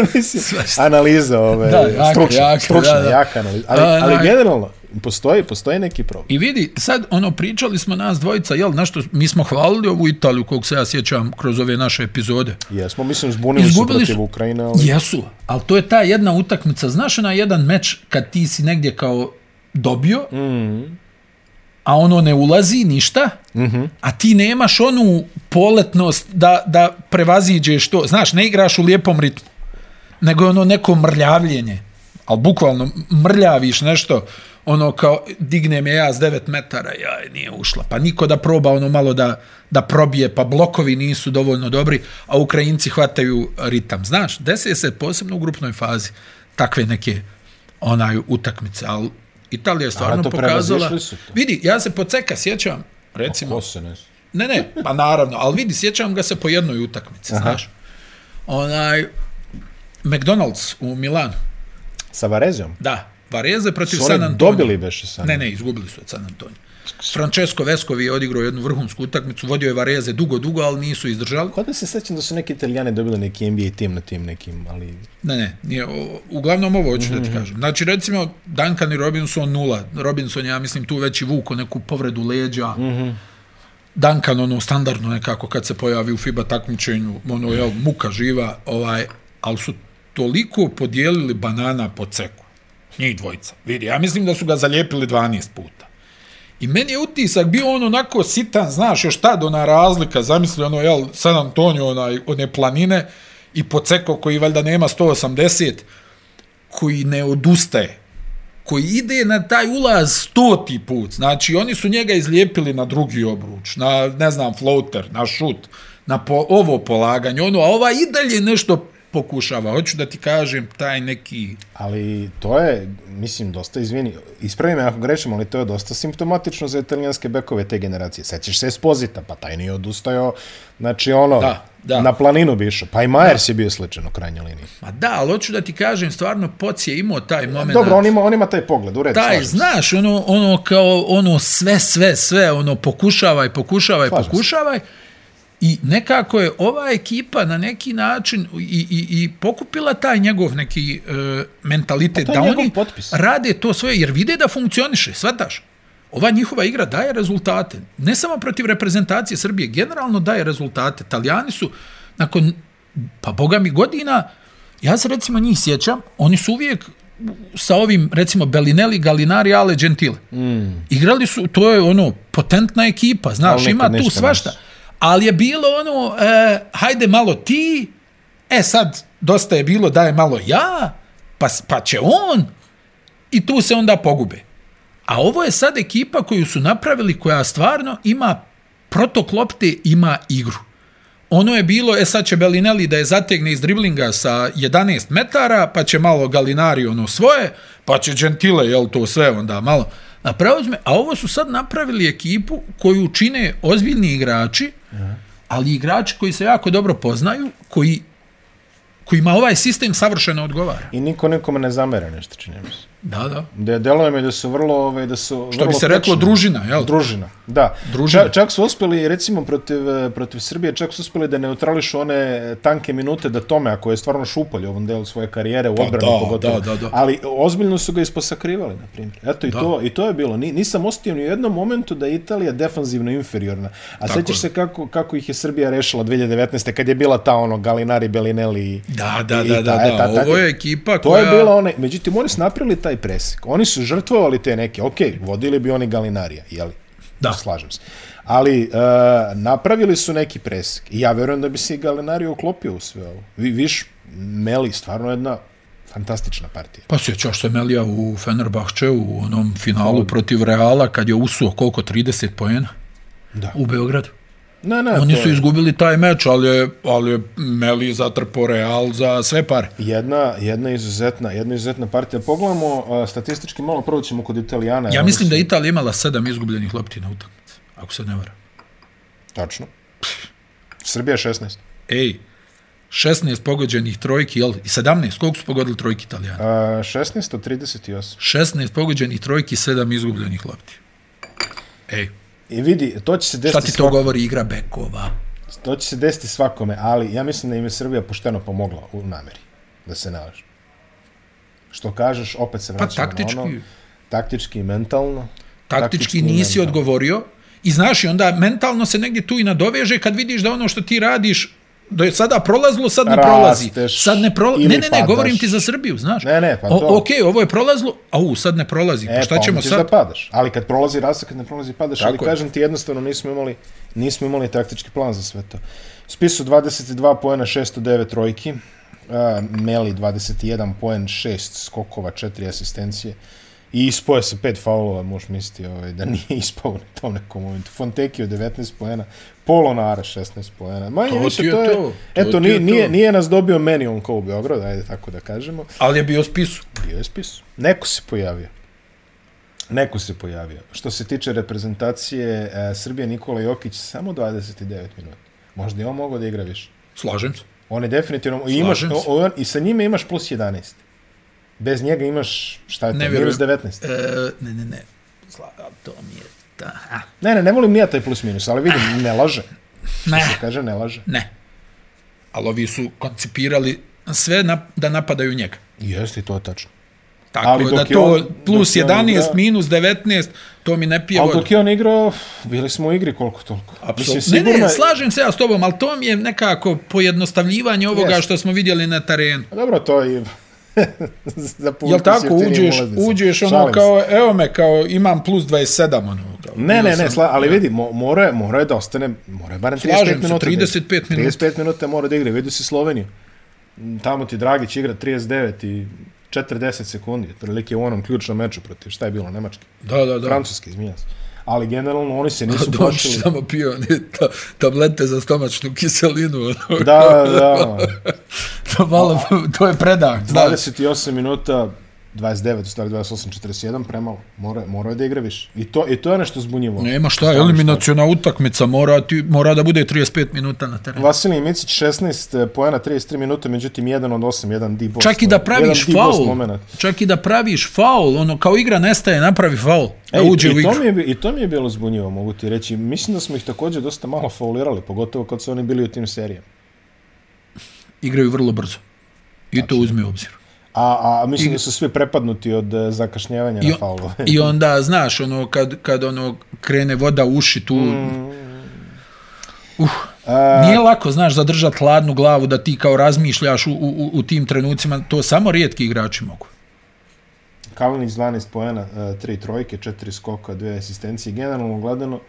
S2: Mislim, analiza ove,
S3: Da, jaka,
S2: stručna,
S3: jaka,
S2: stručna,
S3: da, da.
S2: jaka analiza. Ali,
S3: Da,
S2: ali
S3: da.
S2: generalno, postoji, postoji neki problem.
S3: I vidi, sad ono pričali smo nas dvojica, jel, na što mi smo hvalili ovu Italiju, kog se ja sjećam kroz ove naše epizode.
S2: Jesmo, mislim, zbunili su
S3: Izgubili
S2: protiv
S3: su-
S2: Ukrajine, ali...
S3: Jesu, ali to je ta jedna utakmica, znaš na jedan meč kad ti si negdje kao dobio, mm. a ono ne ulazi ništa, mm -hmm. a ti nemaš onu poletnost da, da prevaziđeš to. Znaš, ne igraš u lijepom ritmu, nego je ono neko mrljavljenje. Ali bukvalno mrljaviš nešto, ono kao digne me ja s 9 metara, ja nije ušla. Pa niko da proba ono malo da, da probije, pa blokovi nisu dovoljno dobri, a Ukrajinci hvataju ritam. Znaš, desi se posebno u grupnoj fazi takve neke onaj utakmice, ali Italija je stvarno pokazala. Vidi, ja se po ceka sjećam, recimo,
S2: se ne...
S3: Ne, ne, pa naravno, ali vidi, sjećam ga se po jednoj utakmici, Aha. znaš. Onaj, McDonald's u Milanu,
S2: Sa Varezijom?
S3: da, Vareze protiv
S2: Su
S3: San
S2: oni
S3: Antonio.
S2: dobili beše San
S3: Ne, ne, izgubili su od San Antonio. Francesco Vescovi je odigrao jednu vrhunsku utakmicu, vodio je Vareze dugo, dugo, ali nisu izdržali.
S2: Kod da se sećam da su neki italijani dobili neki NBA tim na tim nekim, ali...
S3: Ne, ne, nije, o, uglavnom ovo hoću
S2: Mhm.
S3: da ti kažem. Znači, recimo, Duncan i Robinson nula. Robinson, ja mislim, tu već i vuko neku povredu leđa.
S2: Mhm.
S3: Duncan, ono, standardno nekako kad se pojavi u FIBA takmičenju, ono, jel, muka živa, ovaj, ali su toliko podijelili banana po ceku. Njih dvojica. Vidi, ja mislim da su ga zalijepili 12 puta. I meni je utisak bio on onako sitan, znaš, još tad ona razlika, zamisli ono, jel, San Antonio, onaj, one planine, i Poceko koji valjda nema 180, koji ne odustaje, koji ide na taj ulaz stoti put. Znači, oni su njega izlijepili na drugi obruč, na, ne znam, floater, na šut, na po, ovo polaganje, ono, a ova i dalje nešto pokušava. Hoću da ti kažem, taj neki...
S2: Ali to je, mislim, dosta, izvini, ispravi me ako grešim, ali to je dosta simptomatično za italijanske bekove te generacije. Sećaš se Esposita, pa taj nije odustajao, znači ono,
S3: Da, da.
S2: na planinu bi išao. Pa i Majers je bio sličan u krajnjoj liniji.
S3: Ma da, ali hoću da ti kažem, stvarno, Poc je imao taj moment...
S2: Dobro, on ima, on ima taj pogled, u redu,
S3: taj,
S2: se.
S3: znaš, ono, ono kao, ono, sve, sve, sve, ono, pokušavaj, pokušavaj,
S2: Slažem se.
S3: I nekako je ova ekipa na neki način i, i, i pokupila taj njegov neki e, mentalitet,
S2: Pa
S3: da oni
S2: potpis.
S3: rade to svoje, jer vide da funkcioniše, svataš. Ova njihova igra daje rezultate. Ne samo protiv reprezentacije Srbije, generalno daje rezultate. Italijani su, nakon, pa boga mi godina, ja se recimo njih sjećam, oni su uvijek sa ovim, recimo, Bellinelli, Gallinari, Ale Gentile. Mm. Igrali su, to je ono, potentna ekipa, znaš, ima tu svašta.
S2: nisu.
S3: Ali je bilo ono, e, hajde malo ti, e sad, dosta je bilo, daj malo ja, pa, pa će on, i tu se onda pogube. A ovo je sad ekipa koju su napravili, koja stvarno ima protok lopte, ima igru. Ono je bilo, e sad će Bellinelli da je zategne iz driblinga sa 11 metara, pa će malo Galinari ono svoje, pa će Gentile, jel to sve onda malo napraviti. A ovo su sad napravili ekipu koju čine ozbiljni igrači, ali igrači koji se jako dobro poznaju, koji kojima ovaj sistem savršeno odgovara.
S2: I niko nikome ne zamera nešto, čini mi se.
S3: Da, da.
S2: Da deluje mi da su vrlo, ovaj, da su
S3: Što bi se reklo,
S2: tečni.
S3: družina, jel?
S2: Družina, da.
S3: Družina.
S2: Čak, čak su uspjeli, recimo, protiv, eh, protiv Srbije, čak su uspjeli da neutrališu one tanke minute da tome, ako je stvarno šupalj u ovom delu svoje karijere, u odbrani
S3: da,
S2: pogotovo.
S3: da, da, da.
S2: Ali ozbiljno su ga isposakrivali, na primjer. Eto, i,
S3: Da.
S2: to, i to je bilo. Ni, nisam ostio ni u jednom momentu da je Italija defanzivno inferiorna. A
S3: Tako
S2: sećaš
S3: je.
S2: se kako, kako ih je Srbija rešila 2019. kad je bila ta ono Galinari, Bellinelli i-
S3: Da, da,
S2: i
S3: da,
S2: ta-
S3: da,
S2: e,
S3: da.
S2: ta- ta-
S3: Ovo je ekipa
S2: To
S3: koja...
S2: je bilo one, međutim oni su napravili taj presek. Oni su žrtvovali te neke, ok, vodili bi oni Galinarija, jeli?
S3: Da.
S2: Slažem se. Ali uh, napravili su neki presek. I ja verujem da bi se i Galinarija uklopio u sve ovo. Vi, viš, Meli, stvarno jedna fantastična partija.
S3: Pa sjećaš se Melija u Fenerbahče u onom finalu protiv Reala kad je usuo koliko 30 poena
S2: Da.
S3: u Beogradu.
S2: Ne, ne,
S3: Oni su izgubili taj meč, ali je, ali je Meli zatrpo Real za sve pare.
S2: jedna, jedna izuzetna, jedna izuzetna partija. Pogledamo statistički, malo prvo ćemo kod Italijana.
S3: Ja mislim
S2: su-
S3: da je Italija imala sedam izgubljenih lopti na utakmici, ako se ne vara.
S2: Tačno. Srbija 16.
S3: Ej, 16 pogođenih trojki, jel? I 17, koliko su pogodili trojki Italijani?
S2: Uh, 16 od 38.
S3: 16 pogođenih trojki, 7 izgubljenih lopti. Ej,
S2: I vidi, to će se desiti
S3: šta ti to
S2: svako-
S3: govori igra bekova?
S2: To će se desiti svakome, ali ja mislim da im je Srbija pošteno pomogla u nameri, da se ne laže. Što kažeš, opet se
S3: Pa
S2: vraćamo
S3: taktički,
S2: na ono, taktički i mentalno.
S3: taktički
S2: i
S3: nisi
S2: mentalno.
S3: odgovorio i znaš i onda mentalno se negdje tu i nadoveže kad vidiš da ono što ti radiš je sada prolazilo, sad ne prolazi.
S2: Rasteš
S3: Sad ne prolazi. Ne, ne, ne, govorim ti za Srbiju, znaš.
S2: Ne, ne, pa
S3: O,
S2: to.
S3: ok, ovo je prolazilo, a u, sad ne prolazi. Pa
S2: E,
S3: šta
S2: pa
S3: ćemo sad?
S2: da padaš. Ali kad prolazi rasta, kad ne prolazi padaš,
S3: Tako
S2: ali
S3: je.
S2: kažem ti jednostavno nismo imali, nismo imali taktički plan za sve to. Spisu 22 poena, 609 trojki. Uh, Meli 21 poen, 6 skokova, 4 asistencije. I ispoje se pet faulova, možeš misliti ovaj, da nije ispao u tom nekom momentu. Fonteki od 19 poena, Polonara 16 poena. Manje
S3: To
S2: više
S3: je
S2: to je,
S3: to, to
S2: eto,
S3: je
S2: nije, nije,
S3: to.
S2: nije nas dobio meni on kao u Beograd, ajde tako da kažemo.
S3: Ali je bio spisu.
S2: Bio je spis. Neko se pojavio. Neko se pojavio. Što se tiče reprezentacije, e, Srbija Nikola Jokić samo 29 minuta. Možda i on mogao da igra više.
S3: Slažem se.
S2: On je definitivno... I, imaš,
S3: Slažem se.
S2: on, I sa njime imaš plus 11. Bez njega imaš, šta je to,
S3: Ne
S2: minus
S3: vjerujem.
S2: 19.
S3: E, ne, ne, ne. Sla, to mi je... Da, a,
S2: Ne, ne, ne volim nija taj plus minus, ali vidim, ne laže.
S3: ne,
S2: Se kaže, ne laže.
S3: ne. Ali ovi su koncipirali sve na, da napadaju njega.
S2: Jeste, to je tačno.
S3: Tako
S2: Ali
S3: da to
S2: on-
S3: plus
S2: dok je on
S3: 11
S2: igrao-
S3: minus 19, to mi ne pije
S2: Ali
S3: vodu.
S2: dok je on igrao, bili smo u igri koliko toliko.
S3: Apsolutno. Ne, ne, slažem se ja s tobom, ali to mi je nekako pojednostavljivanje ovoga
S2: Jest.
S3: što smo vidjeli na terenu.
S2: A Dobro, to je... za
S3: Jel tako, uđeš, uđeš ono kao, evo me, kao imam plus 27, ono. Kao,
S2: Ne, ne, ne, sla, ali vidi, mo, mora, je- mora je da ostane, mora je barem 35
S3: Slažem se,
S2: minuta. da-
S3: 35 minuta.
S2: 35 minuta mora da igra, vidi si Sloveniju. Tamo ti Dragić igra 39 i 40 sekundi, otprilike u onom ključnom meču protiv, šta je bilo, Nemački?
S3: Da, da, da.
S2: Francuski, izmijenja se. Ali generalno oni se nisu počeli...
S3: samo pio one ta, tablete za stomačnu kiselinu. Ono,
S2: Da, da,
S3: to, malo, to je predah, znaš.
S2: 28 minuta, 29, u stvari 28, 41, premalo. Mora, mora da igra više. I to, I to je nešto zbunjivo.
S3: Nema šta, eliminacijona utakmica mora, ti, mora da bude 35 minuta na terenu.
S2: Vasilij Micić 16 poena 33 minuta, međutim 1 od 8, jedan D-boss.
S3: Čak i da praviš faul, čak i da praviš faul, ono kao igra nestaje, napravi faul, da
S2: Ej,
S3: uđe
S2: i,
S3: u
S2: i, to
S3: igru.
S2: mi je, I to mi je bilo zbunjivo, mogu ti reći. Mislim da smo ih također dosta malo faulirali, pogotovo kad su oni bili u tim serijama.
S3: Igraju vrlo brzo. I to uzmi u obzir.
S2: A, a mislim da su svi prepadnuti od e, zakašnjevanja
S3: I,
S2: na faulove.
S3: I onda, znaš, ono, kad, kad ono krene voda u uši, tu... Uh, nije lako, znaš, zadržati hladnu glavu da ti kao razmišljaš u, u, u tim trenucima, to samo rijetki igrači mogu.
S2: Kalinić 12 poena, 3 trojke, 4 skoka, 2 asistencije. Generalno gledano,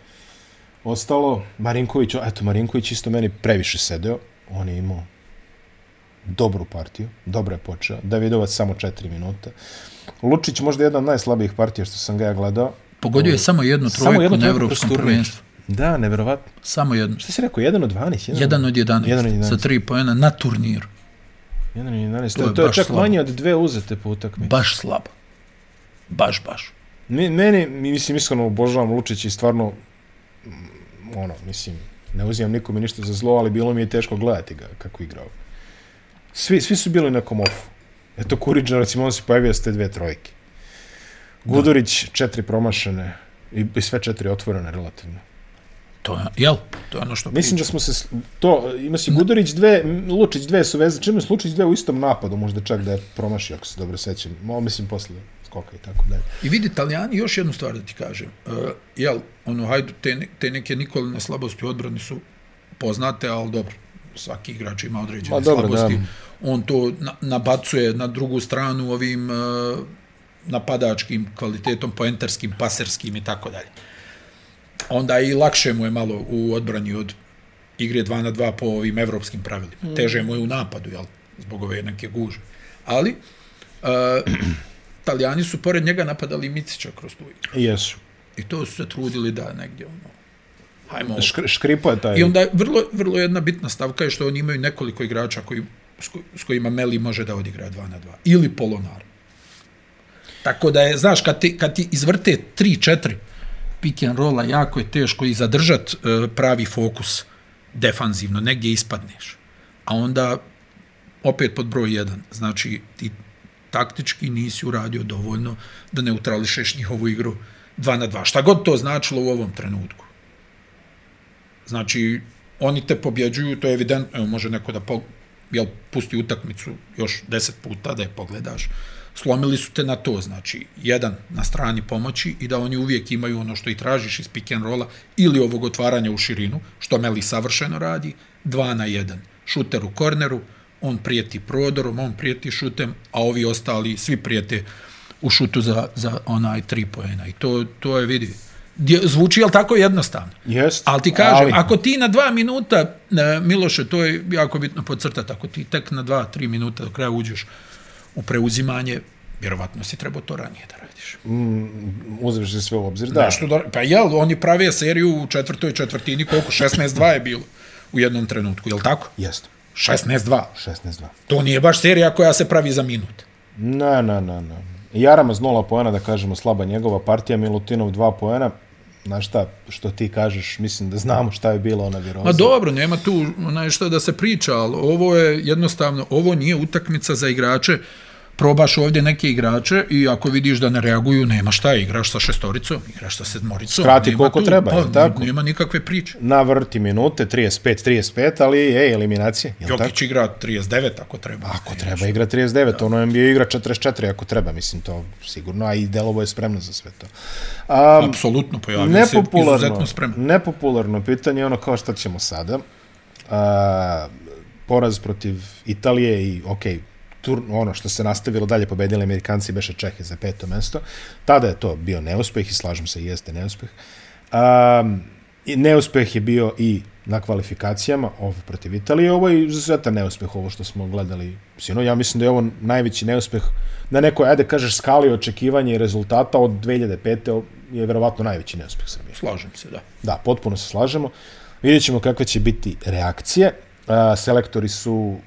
S2: ostalo, Marinković, eto, Marinković isto meni previše sedeo. On je imao dobru partiju, dobro je počeo. Davidovac samo 4 minuta. Lučić možda jedna od najslabijih partija što sam ga ja gledao.
S3: Pogodio je samo jednu
S2: Samo
S3: trojku
S2: jednu
S3: na evropskom prvenstvu.
S2: Da, neverovatno.
S3: Samo jednu.
S2: Šta si rekao, jedan od 12?
S3: Jedan od 11,
S2: Jedan od 11.
S3: sa tri pojena na turniru.
S2: Jedan od 11.
S3: To
S2: To,
S3: je
S2: to je
S3: baš
S2: čak
S3: slabo.
S2: manje od dve uzete po utakmici.
S3: Baš slabo. Baš, baš.
S2: Mi, meni, mi- mislim, iskreno obožavam Lučića i stvarno, ono, mislim, ne uzimam nikome ništa za zlo, ali bilo mi je teško gledati ga kako igrao. Svi, svi su bili u nekom ofu. Eto, Kuriđa, recimo, on se pojavio s te dve trojke. Gudurić, četiri promašene i, i sve četiri otvorene relativno.
S3: To je, jel? To je ono što
S2: Mislim da smo se, to, ima si Gudurić dve, Lučić dve su veze, čime su Lučić dve u istom napadu, možda čak da je promašio, ako se dobro sećam. Mo, mislim, posle skoka i tako dalje.
S3: I vidi, Italijani, još jednu stvar da ti kažem. Uh, jel, ono, hajde, te, te neke Nikoline slabosti u odbrani su poznate, ali dobro, svaki igrač ima određene
S2: Ma, dobro,
S3: slabosti.
S2: da.
S3: On to na, nabacuje na drugu stranu ovim uh, napadačkim kvalitetom, poenterskim, paserskim i tako dalje. Onda i lakše mu je malo u odbrani od igre 2 na 2 po ovim evropskim pravilima. Mm. Teže mu je u napadu, jel, zbog ove neke guže. Ali, uh, Italijani su pored njega napadali Micića kroz tu igru.
S2: Jesu.
S3: I to su se trudili da negdje ono, hajmo.
S2: Škri, škripo je taj.
S3: I onda vrlo, vrlo jedna bitna stavka je što oni imaju nekoliko igrača koji, s, ko, s kojima Meli može da odigra 2 na 2. Ili Polonar. Tako da je, znaš, kad ti, kad ti izvrte 3-4 pick and rolla, jako je teško i zadržat e, pravi fokus defanzivno, negdje ispadneš. A onda, opet pod broj 1, znači ti taktički nisi uradio dovoljno da neutrališeš njihovu igru 2 na 2. Šta god to značilo u ovom trenutku. Znači, oni te pobjeđuju, to je evidentno, evo, može neko da po, jel, pusti utakmicu još deset puta da je pogledaš. Slomili su te na to, znači, jedan na strani pomoći i da oni uvijek imaju ono što i tražiš iz pick and rolla ili ovog otvaranja u širinu, što Meli savršeno radi, dva na jedan. Šuter u korneru, on prijeti prodorom, on prijeti šutem, a ovi ostali svi prijete u šutu za, za onaj tri poena. I to, to je, vidi, zvuči, jel tako jednostavno?
S2: Jest.
S3: Ali ti kažem,
S2: ali,
S3: ako ti na dva minuta, e, Miloše, to je jako bitno podcrtati, ako ti tek na dva, tri minuta do kraja uđeš u preuzimanje, vjerovatno si trebao to ranije da radiš.
S2: uzmeš se sve u obzir, da.
S3: Nešto da, pa jel, oni prave seriju u četvrtoj četvrtini, koliko? 16-2 je bilo u jednom trenutku, jel tako?
S2: Jest.
S3: 16-2.
S2: 16-2.
S3: To nije baš serija koja se pravi za minut.
S2: Ne, ne, ne, ne. Jaramaz 0 poena, da kažemo, slaba njegova partija, Milutinov 2 poena. Znaš šta, što ti kažeš, mislim da znamo šta je bila ona viroza.
S3: Ma dobro, nema tu onaj šta da se priča, ali ovo je jednostavno, ovo nije utakmica za igrače probaš ovdje neke igrače i ako vidiš da ne reaguju, nema šta, igraš sa šestoricom, igraš sa sedmoricom.
S2: Skrati
S3: nema
S2: koliko
S3: tu,
S2: treba,
S3: pa,
S2: tako?
S3: Nema nikakve priče.
S2: Navrti minute, 35-35, ali eliminacije. Jel tako?
S3: Jokić igra 39 ako treba.
S2: Ako treba igra 39, ono NBA igra 44 ako treba, mislim to sigurno, a i Delovo je spremno za sve to. Um,
S3: Apsolutno, pojavio se izuzetno spreman.
S2: nepopularno pitanje je ono kao šta ćemo sada. A, poraz protiv Italije i ok, tur, ono što se nastavilo dalje pobedili Amerikanci beše Čehe za peto mesto. Tada je to bio neuspeh i slažem se jeste neuspeh. Um, i neuspeh je bio i na kvalifikacijama ovo protiv Italije. Ovo je izuzetan neuspeh ovo što smo gledali sino. Ja mislim da je ovo najveći neuspeh na nekoj, ajde kažeš, skali očekivanja i rezultata od 2005. je verovatno najveći neuspeh Srbije.
S3: Slažem se, da.
S2: Da, potpuno se slažemo. Vidjet ćemo kakve će biti reakcije. A, selektori su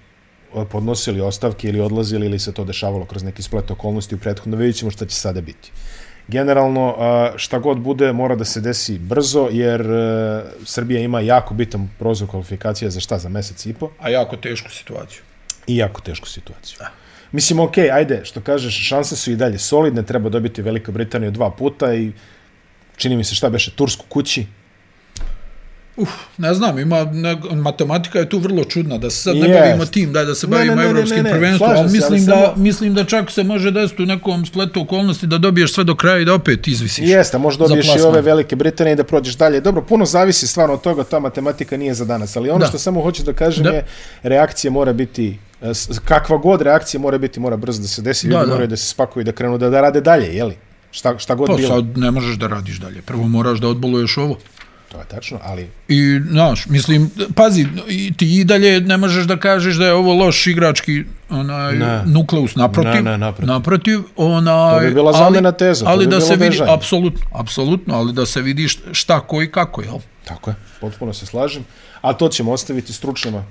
S2: podnosili ostavke ili odlazili ili se to dešavalo kroz neki splet okolnosti u prethodno. Vidjet ćemo šta će sada biti. Generalno, šta god bude, mora da se desi brzo, jer a, Srbija ima jako bitan prozor kvalifikacija za šta, za mesec i po
S3: A jako tešku situaciju.
S2: i jako tešku situaciju. Da. Mislim, ok, ajde, što kažeš, šanse su i dalje solidne, treba dobiti Velika Britaniju dva puta i čini mi se šta beše, Tursku kući,
S3: Uf, ne znam, ima, ne, matematika je tu vrlo čudna, da se sad ne
S2: Jest.
S3: bavimo tim, daj da se bavimo
S2: ne, ne, ne,
S3: evropskim
S2: ne, ne,
S3: prvenstvom, ali
S2: se, ali
S3: mislim, da,
S2: samo-
S3: mislim da čak se može desiti u nekom spletu okolnosti da dobiješ sve do kraja i da opet izvisiš.
S2: Jeste, možda dobiješ i ove Velike Britanije i da prođeš dalje. Dobro, puno zavisi stvarno od toga, ta matematika nije za danas, ali ono
S3: Da.
S2: što samo hoću da kažem
S3: Da.
S2: je reakcija mora biti e, kakva god reakcija mora biti, mora brzo da se desi,
S3: Da,
S2: ljudi
S3: da.
S2: moraju da se spakuju i da krenu da, da rade dalje, jeli? Šta, šta god
S3: Pa
S2: bilo.
S3: sad ne možeš da radiš dalje. Prvo moraš da odboluješ ovo.
S2: To je tačno, ali
S3: I, znaš, mislim, pazi, ti i dalje ne možeš da kažeš da je ovo loš igrački onaj,
S2: Ne.
S3: nukleus naprotiv.
S2: Ne, ne, naprotiv.
S3: naprotiv onaj,
S2: To bi bila zamena teza, to
S3: ali
S2: bi
S3: da
S2: bilo
S3: se vidi,
S2: bežanje.
S3: apsolutno, apsolutno, ali da se vidi št- šta, ko i kako, jel?
S2: tako je, potpuno se slažem. A to ćemo ostaviti stručnjama,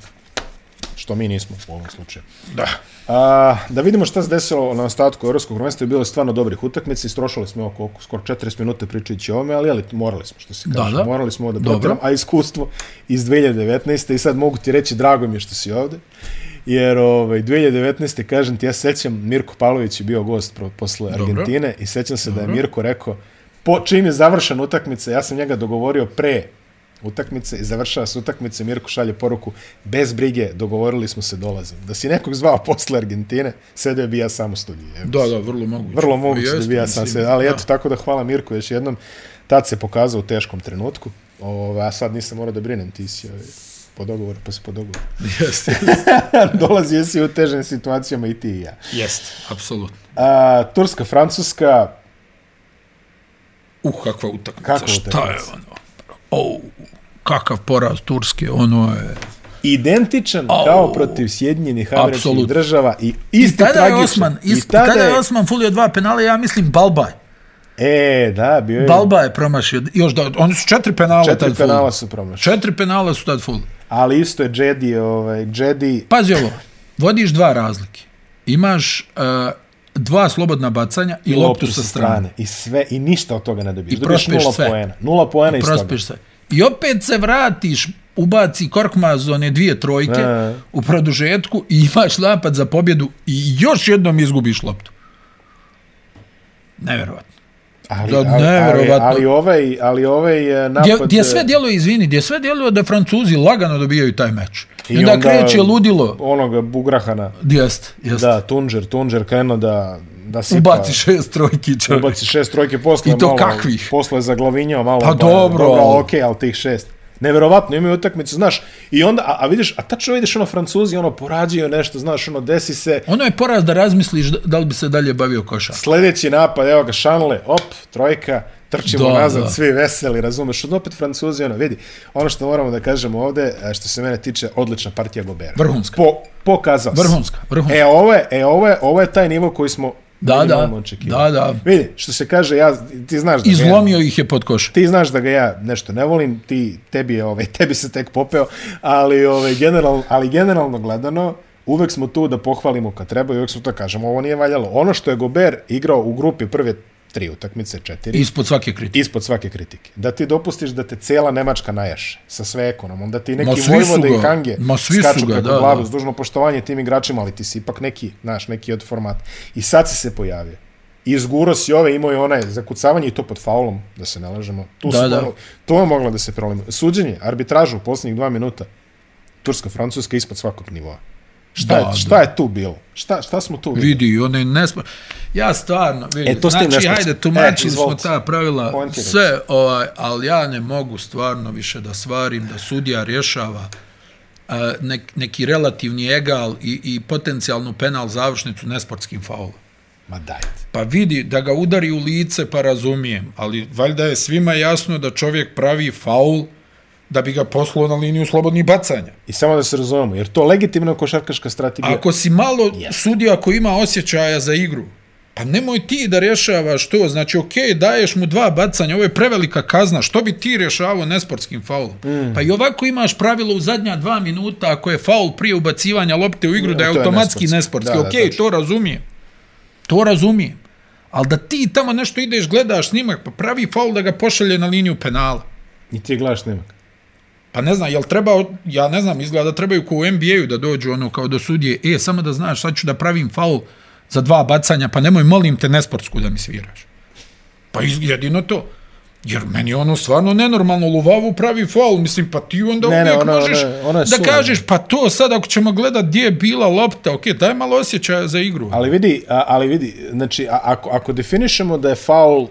S2: što mi nismo u ovom slučaju.
S3: Da.
S2: A, da vidimo šta se desilo na ostatku Evropskog prvenstva, je bilo stvarno dobrih utakmica, istrošili smo oko, oko skoro 40 minuta pričajući o ovome, ali, ali morali smo, što se
S3: Da,
S2: kaže,
S3: da.
S2: morali smo da
S3: Dobro.
S2: potiram, a iskustvo iz 2019. i sad mogu ti reći, drago mi je što si ovde, jer ovaj, 2019. kažem ti, ja sećam, Mirko Pavlović je bio gost pro, posle
S3: Dobro.
S2: Argentine i sećam se da je Mirko rekao, po, čim je završena utakmica, ja sam njega dogovorio pre utakmice i završava se utakmice, Mirko šalje poruku, bez brige, dogovorili smo se, dolazim. Da si nekog zvao posle Argentine, sedeo bi ja sam u studiju.
S3: Da, da, vrlo moguće.
S2: Vrlo moguće
S3: Jeste,
S2: da bi ja sam se, ali
S3: da.
S2: eto, tako da hvala Mirko još jednom. Tad se pokazao u teškom trenutku, Ove, a sad nisam morao da brinem, ti si ovaj, po dogovoru, pa si po dogovoru.
S3: Jeste,
S2: Dolazio si u težim situacijama i ti i ja.
S3: jeste, apsolutno.
S2: A, Turska, Francuska,
S3: Uh, kakva utakmica,
S2: Kakva
S3: šta
S2: utakmica?
S3: je ono? Oh, kakav poraz Turske, ono je...
S2: identičan
S3: Au.
S2: kao protiv Sjedinjenih američkih država i
S3: I
S2: isti
S3: tada je
S2: tragičan.
S3: Osman,
S2: I tada
S3: kada je
S2: je-
S3: Osman fulio dva penala, ja mislim Balbaj.
S2: E, da, bio je...
S3: Balba je promašio, još da, oni su četiri penala
S2: Četiri
S3: tad
S2: penala
S3: penala.
S2: su promašali.
S3: Četiri penala su tad full.
S2: Ali isto je Jedi, ovaj, Jedi...
S3: Pazi ovo, vodiš dva razlike. Imaš uh, dva slobodna bacanja i, loptu sa strane.
S2: I sve, i ništa od toga ne dobiješ.
S3: I
S2: Dobiješ
S3: prospeš
S2: nula
S3: sve.
S2: poena. Nula poena iz toga.
S3: Prospiš se. I opet se vratiš, ubaci Korkmaz one dvije trojke
S2: E.
S3: u produžetku i imaš napad za pobjedu i još jednom izgubiš loptu. Neverovatno.
S2: Ali,
S3: Da,
S2: ali, ali,
S3: neverovatno.
S2: ali, ovaj, ali ovaj eh, napad...
S3: Gdje, gdje sve djeluje, izvini, gdje sve djeluje da Francuzi lagano dobijaju taj meč. I, onda, kreće ludilo.
S2: Onoga Bugrahana.
S3: Jest, jest.
S2: Da, Tunđer, Tunđer krenuo da, da sipa...
S3: Ubaci šest trojki čovjek.
S2: Ubaci šest trojke posle.
S3: I to
S2: malo,
S3: kakvih?
S2: Posle zaglavinjao malo.
S3: Pa dobro, ali-
S2: Dobro, okej, ali tih šest. Neverovatno, imaju utakmicu, znaš, i onda, a, a vidiš, a tačno vidiš ono Francuzi, ono, porađaju nešto, znaš, ono, desi se,
S3: Ono je poraz da razmisliš da, da li bi se dalje bavio košarkom.
S2: sledeći napad, evo ga, Šanle, op, trojka, trčimo
S3: Da,
S2: nazad,
S3: da.
S2: svi veseli, razumeš, od opet Francuzi, ono, vidi, ono što moramo da kažemo ovde, a što se mene tiče, odlična partija Gobera.
S3: Vrhunska.
S2: Po, pokazao se.
S3: Vrhunska, vrhunska.
S2: E, ovo je, e, ovo je, ovo je taj nivo koji smo
S3: Da, da, da, da.
S2: Vidi, što se kaže, ja, ti znaš da ga ja,
S3: Izlomio ih je pod koš.
S2: ti znaš da ga ja nešto ne volim, ti, tebi, je, ovaj, tebi se tek popeo, ali, ovaj, general, ali generalno gledano, uvek smo tu da pohvalimo kad treba i uvek smo to kažemo, ovo nije valjalo. Ono što je Gober igrao u grupi prve tri utakmice, četiri,
S3: Ispod svake kritike.
S2: ispod svake kritike. Da ti dopustiš da te cela Nemačka najaše sa sve ekonomom, da ti neki
S3: su
S2: Vojvode i Hange
S3: ma svi su
S2: skaču
S3: ga,
S2: preko
S3: da,
S2: glavu,
S3: da.
S2: s dužno poštovanje tim igračima, ali ti si ipak neki, znaš, neki od formata. I sad si se pojavio. Izguro si ove, imao je onaj zakucavanje i to pod faulom, da se ne lažemo. Tu
S3: Da,
S2: su
S3: da.
S2: mogli- to je moglo da se prolima. Suđenje, arbitražu u posljednjih dva minuta, Turska-Francuska ispod svakog nivoa. Šta,
S3: Da,
S2: je, šta je tu bilo? Šta, šta smo tu vidjeli?
S3: Vidi, one nespo... Ja stvarno, vidi,
S2: E, to
S3: znači,
S2: nesposobno.
S3: hajde, tumačili
S2: E,
S3: smo ta pravila,
S2: Poentirajte.
S3: sve, ovaj, ali ja ne mogu stvarno više da svarim da sudija rješava uh, nek, neki relativni egal i, i potencijalnu penal završnicu nesportskim faulom.
S2: Ma dajte.
S3: Pa vidi, da ga udari u lice, pa razumijem, ali valjda je svima jasno da čovjek pravi faul da bi ga poslao na liniju slobodnih bacanja.
S2: I samo da se razumemo, jer to legitimna košarkaška strategija.
S3: Ako si malo
S2: Yes.
S3: sudija koji ima osjećaja za igru, pa nemoj ti da rješavaš to. Znači, ok, daješ mu dva bacanja, ovo je prevelika kazna, što bi ti rješavao nesportskim faulom? Mm. Pa i ovako imaš pravilo u zadnja dva minuta, ako je faul prije ubacivanja lopte u igru, da je
S2: to je
S3: automatski
S2: nesportski.
S3: nesportski.
S2: Da, da,
S3: ok,
S2: tačno.
S3: to razumijem. To razumijem. Ali da ti tamo nešto ideš, gledaš snimak, pa pravi faul da ga pošalje na liniju penala.
S2: I ti gledaš snimak.
S3: Pa ne znam, jel treba, ja ne znam, izgleda da trebaju ko u NBA-u da dođu ono kao do sudije, e, samo da znaš, sad ću da pravim faul za dva bacanja, pa nemoj, molim te, nesportsku da mi sviraš. Pa jedino to. Jer meni ono stvarno nenormalno, Luvavu pravi faul, mislim, pa ti onda
S2: Ne, ne,
S3: uvijek
S2: ono-
S3: možeš
S2: ono- ono je
S3: da kažeš, pa to sad ako ćemo gledat gdje je bila lopta, ok, daj malo osjećaja za igru.
S2: Ali vidi, ali vidi, znači, ako, ako definišemo da je faul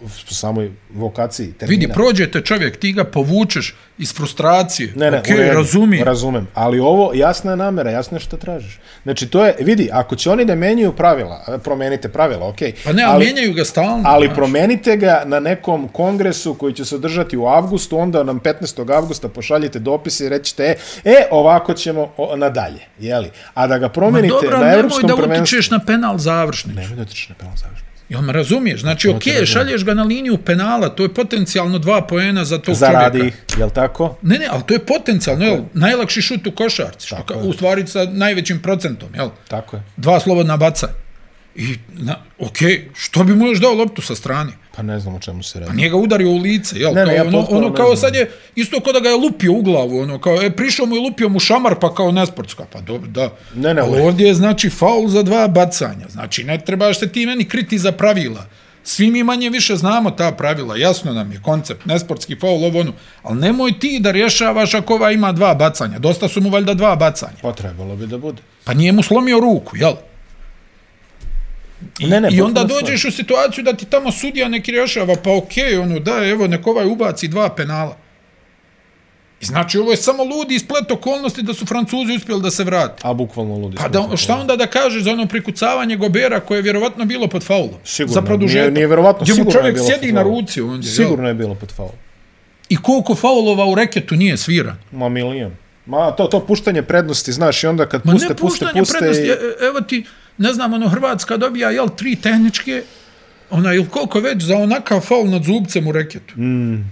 S2: po samoj vokaciji termina.
S3: Vidi, prođete čovjek, ti ga povučeš iz frustracije.
S2: Ne, ne,
S3: ok,
S2: redu,
S3: razumijem.
S2: Razumem, ali ovo jasna je namera, jasno je što tražiš. Znači, to je, vidi, ako će oni da menjaju pravila, promenite pravila, okej.
S3: Pa ne, ali,
S2: ali,
S3: mijenjaju ga stalno.
S2: ali
S3: znaš.
S2: promenite ga na nekom kongresu koji će se održati u avgustu, onda nam 15. avgusta pošaljite dopise i rećete, e, e ovako ćemo o, nadalje, jeli? A da ga
S3: Ma
S2: promenite
S3: dobro,
S2: na
S3: nemoj
S2: evropskom
S3: da
S2: prvenstvu...
S3: utičeš na penal završnicu.
S2: Nemoj da utičeš na penal završnicu.
S3: Jel me razumiješ? Znači, ok, šalješ ga na liniju penala, to je potencijalno dva poena za tog
S2: Zaradi
S3: čovjeka.
S2: ih, jel tako?
S3: Ne, ne, ali to je potencijalno, jel? Najlakši šut u košarci, što ka, u stvari sa najvećim procentom, jel?
S2: Tako je.
S3: Dva slobodna bacanja. I, na, ok, što bi mu još dao loptu sa strane?
S2: Pa ne znam o čemu se radi.
S3: Pa nije ga udario u lice, jel?
S2: Ne, ne,
S3: kao,
S2: ja
S3: ono, ono kao sad je, isto kao da ga je lupio u glavu, ono, kao, e, prišao mu i lupio mu šamar, pa kao nesportska, pa dobro, da.
S2: Ne, ne,
S3: Ali ovdje je, znači, faul za dva bacanja, znači, ne trebaš te ti meni kriti za pravila. Svi mi manje više znamo ta pravila, jasno nam je koncept, nesportski faul, ovo ono, ali nemoj ti da rješavaš ako ova ima dva bacanja, dosta su mu valjda dva bacanja,
S2: Pa trebalo bi da bude.
S3: pa nije mu slomio ruku, jel? I,
S2: Ne, ne,
S3: I onda dođeš u situaciju da ti tamo sudija neki rješava, pa okej, okay, ono, da, evo, nek ovaj ubaci dva penala. I znači, ovo je samo ludi isplet okolnosti da su Francuzi uspjeli da se vrati.
S2: A bukvalno ludi.
S3: Pa da,
S2: tako.
S3: šta onda da kažeš za ono prikucavanje Gobera koje je vjerovatno bilo pod faulom?
S2: Sigurno,
S3: za produžetak.
S2: nije- nije vjerovatno,
S3: Gdje
S2: sigurno je
S3: čovjek
S2: bilo
S3: sjedi
S2: pod
S3: na ruci ondje.
S2: Sigurno je bilo pod faulom.
S3: I koliko faulova u reketu nije sviran?
S2: Ma milion. Ma to, to puštanje prednosti, znaš, i onda kad
S3: Ma
S2: puste,
S3: ne
S2: puste,
S3: puštanje
S2: puste,
S3: prednosti,
S2: i...
S3: e- e- evo ti, ne znam, ono, Hrvatska dobija, jel, tri tehničke, ona, ili koliko već za onakav faul nad zubcem u reketu. Mm.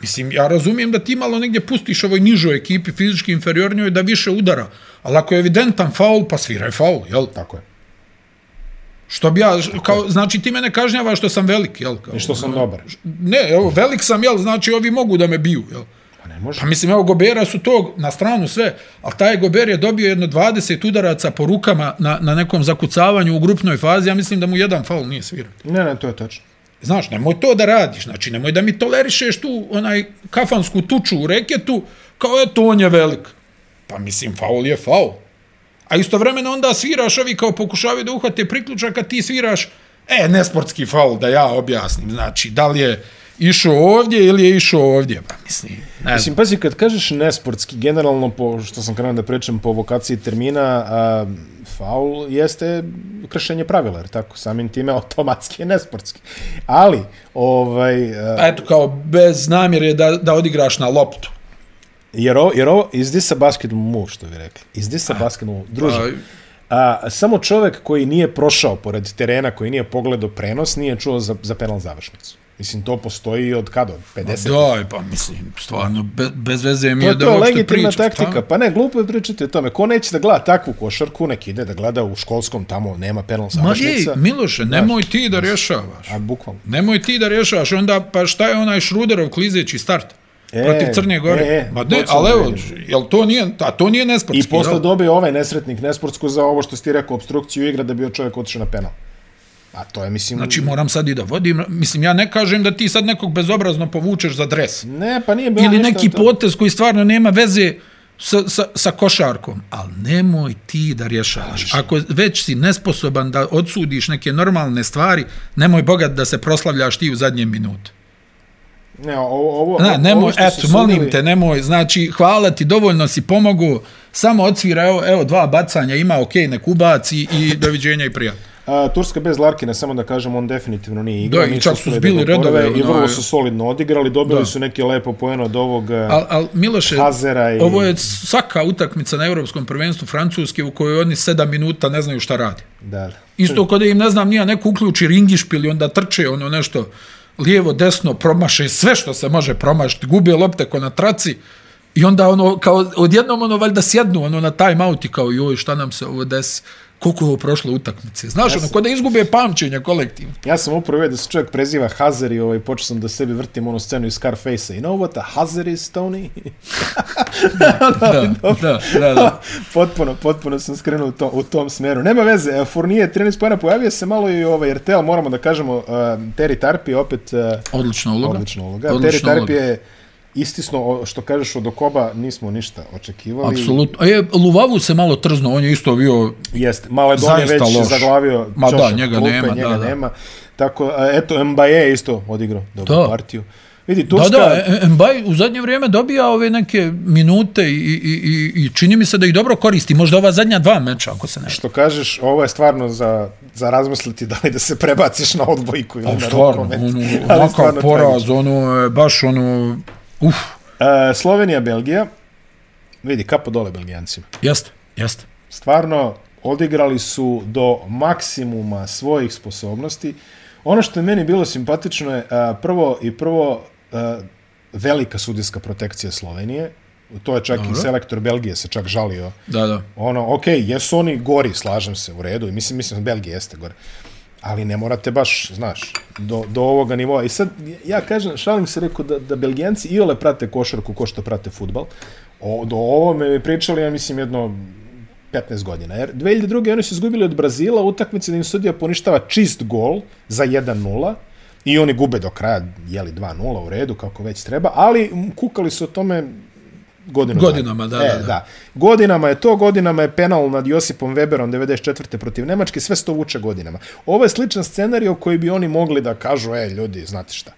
S3: Mislim, ja razumijem da ti malo negdje pustiš ovoj nižoj ekipi, fizički inferiornjoj, da više udara. Ali ako je evidentan faul, pa sviraj faul, jel?
S2: Tako je.
S3: Što bi ja, kao, znači ti mene kažnjava što sam velik, jel? Kao,
S2: I što sam
S3: ono,
S2: dobar.
S3: Ne, evo, velik sam, jel, znači ovi mogu da me biju, jel?
S2: Pa ne može.
S3: Pa mislim, evo, Gobera su to na stranu sve, ali taj Gober je dobio jedno 20 udaraca po rukama na, na nekom zakucavanju u grupnoj fazi, ja mislim da mu jedan faul nije sviran.
S2: Ne, ne, to je tačno.
S3: Znaš, nemoj to da radiš, znači nemoj da mi tolerišeš tu onaj kafansku tuču u reketu, kao eto on je velik. Pa mislim, faul je faul. A istovremeno onda sviraš, ovi kao pokušavaju da uhvate priključak, a ti sviraš, e, nesportski faul, da ja objasnim, znači, da li je išao ovdje ili je išao ovdje, pa mislim, ne.
S2: Mislim, pazi, kad kažeš nesportski, generalno, po, što sam krenuo da pričam po vokaciji termina, a, faul jeste kršenje pravila, jer tako, samim time automatski je nesportski. Ali, ovaj, a,
S3: Pa eto, kao bez namjere da, da odigraš na loptu.
S2: jer ovo, jer ovo, is this a basketball move, što bi rekli? Is this a basketball move? Druže, a, samo čovek koji nije prošao pored terena, koji nije pogledao prenos, nije čuo za, za penal završnicu. Mislim, to postoji od kada? Od 50?
S3: Daj, pa mislim, stvarno, be, bez veze mi je
S2: je
S3: da
S2: to
S3: uopšte
S2: legitimna
S3: pričam.
S2: taktika.
S3: šta?
S2: Pa ne, glupo je pričati o tome. Ko neće da gleda takvu košarku, nek ide da gleda u školskom, tamo nema penal
S3: Ma ej,
S2: završnica.
S3: Miloše, nemoj ti da rješavaš.
S2: A bukvalno.
S3: Nemoj ti da rješavaš, onda pa šta je onaj Šruderov klizeći start?
S2: E,
S3: protiv Crne Gore.
S2: e,
S3: Ma ne, ali
S2: da
S3: evo, jel to nije, a to nije nesportski,
S2: I posle dobije ovaj nesretnik nesportsku za ovo što si ti rekao, obstrukciju igra da bi bio čovjek otišao na penal. A to je, mislim...
S3: Znači moram sad i da vodim, mislim ja ne kažem da ti sad nekog bezobrazno povučeš za dres.
S2: Ne, pa nije bilo
S3: Ili neki
S2: to-
S3: potez koji stvarno nema veze sa, sa, sa košarkom. Ali nemoj ti da rješavaš. Ako već si nesposoban da odsudiš neke normalne stvari, nemoj bogat da se proslavljaš ti u zadnje minute.
S2: Ne, ovo, ovo,
S3: Ne,
S2: ovo
S3: nemoj,
S2: su
S3: eto, molim
S2: sudili-
S3: te, nemoj, znači, hvala ti, dovoljno si pomogu, samo odsvira, evo, evo dva bacanja, ima, ok, nek ubaci i doviđenja i prijatno.
S2: A, Turska bez Larkina, samo da kažem, on definitivno nije igrao.
S3: Da, i čak su zbili redove,
S2: I
S3: ono,
S2: vrlo su solidno odigrali, dobili
S3: Da.
S2: su neke lepo poeno od ovog... a,
S3: Al, al Miloše,
S2: Hazera i-
S3: ovo je svaka utakmica na Evropskom prvenstvu Francuske u kojoj oni sedam minuta ne znaju šta radi.
S2: Da, da.
S3: Isto kod da im, ne znam, nija neko uključi ringišpil i onda trče ono nešto lijevo, desno, promaše sve što se može promašiti, gube lopte ko na traci i onda ono, kao odjednom ono valjda sjednu ono na time out i kao joj šta nam se ovo desi, koliko je ovo prošlo utakmice. Znaš, ono, kod da izgube pamćenje kolektivno.
S2: Ja sam upravo da se čovjek preziva Hazer i ovaj, počeo sam da sebi vrtim onu scenu iz Scarface-a. You know what a Hazer is, Tony?
S3: Da, da, da, da.
S2: potpuno, potpuno sam skrenuo u, to, u tom smjeru. Nema veze, e, Fournier 13 pojena, pojavio se malo i ovaj RTL, moramo da kažemo, uh, Terry Tarpi opet uh,
S3: Odlična uloga.
S2: odlična uloga.
S3: Odlična
S2: Terry Tarpi je istisno, što kažeš od Okoba, nismo ništa očekivali.
S3: Apsolutno. E, Luvavu se malo trzno, on je isto bio
S2: Jeste, Maledon je već
S3: loš.
S2: zaglavio
S3: Ma da, njega
S2: klupe,
S3: nema,
S2: njega
S3: da, da.
S2: nema. Tako, a, eto, Mbaye je isto odigrao dobru
S3: Da.
S2: partiju. Vidi,
S3: Da,
S2: Turska...
S3: da, E- Mbaj u zadnje vrijeme dobija ove neke minute i, i, i, i čini mi se da ih dobro koristi. Možda ova zadnja dva meča, ako se ne
S2: Što kažeš, ovo je stvarno za, za razmisliti da li da se prebaciš na odbojku ili
S3: Pa
S2: na
S3: stvarno,
S2: rukomet.
S3: ono,
S2: stvarno
S3: poraz,
S2: tragično.
S3: ono, baš ono, uf,
S2: E, Slovenija, Belgija. Vidi, kapo dole Belgijancima.
S3: jeste, jeste.
S2: Stvarno, odigrali su do maksimuma svojih sposobnosti. Ono što je meni bilo simpatično je a, prvo i prvo a, velika sudijska protekcija Slovenije. To je čak
S3: Dobro.
S2: i selektor Belgije se čak žalio.
S3: Da, da.
S2: Ono, ok, jesu oni gori, slažem se, u redu. Mislim, mislim, Belgija jeste gore. Ali ne morate baš, znaš, do, do ovoga nivoa. I sad, ja kažem, šalim se, rekao da, da Belgijanci i ole prate košarku ko što prate futbal. O, do ovo me pričali, ja mislim, jedno 15 godina. Jer 2002. oni su izgubili od Brazila utakmice da im sudija poništava čist gol za 1-0 i oni gube do kraja, jeli 2-0 u redu, kako već treba, ali kukali su o tome godinu
S3: Godinama, da,
S2: e,
S3: da, da.
S2: da. Godinama je to, godinama je penal nad Josipom Weberom 94. protiv Nemačke, sve se to vuče godinama. Ovo je sličan scenarij koji bi oni mogli da kažu, e, ljudi, znate šta.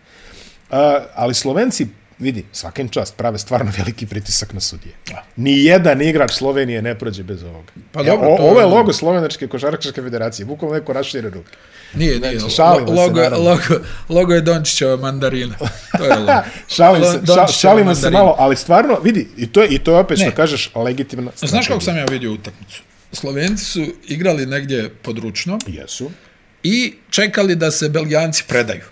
S2: Uh, ali Slovenci, vidi, svakim čast, prave stvarno veliki pritisak na sudije. Ni jedan igrač Slovenije ne prođe bez ovoga.
S3: Pa dobro,
S2: o,
S3: to
S2: ovo je logo Slovenačke košarkaške federacije, bukvalno neko rašire ruke.
S3: Nije, nije.
S2: Znači, šalimo se,
S3: logo,
S2: naravno.
S3: logo, logo je Dončićeva mandarina. To je logo.
S2: Šalim se, šalimo se malo, ali stvarno, vidi, i to je, i to je opet
S3: Ne.
S2: što kažeš, legitimna
S3: Znaš kako sam ja vidio utakmicu? Slovenci su igrali negdje područno
S2: Jesu.
S3: i čekali da se Belgijanci predaju.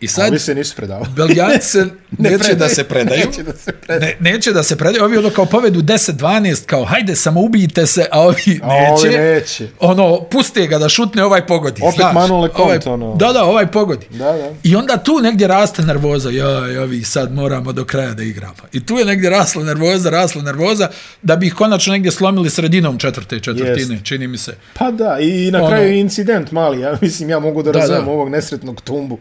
S3: I sad,
S2: ovi se nisu predavali.
S3: Belgijanci se neće
S2: predaju.
S3: da se predaju.
S2: Neće da se predaju.
S3: Ne, neće da se predaju. Ovi ono kao povedu 10-12, kao hajde samo ubijte se, a ovi
S2: A
S3: neće.
S2: ovi neće.
S3: Ono, puste ga da šutne, ovaj pogodi.
S2: Opet
S3: znaš.
S2: Manu Lecomte,
S3: ovaj,
S2: ono.
S3: Da, da, ovaj pogodi.
S2: Da, da.
S3: I onda tu negdje raste nervoza, ja, ovi sad moramo do kraja da igramo. I tu je negdje rasla nervoza, rasla nervoza, da bi ih konačno negdje slomili sredinom četvrte četvrtine,
S2: Jest.
S3: čini mi se.
S2: Pa da, i na
S3: Ono-
S2: kraju incident mali, ja mislim, ja mogu da
S3: Da,
S2: razumem
S3: da.
S2: ovog nesretnog tumbu.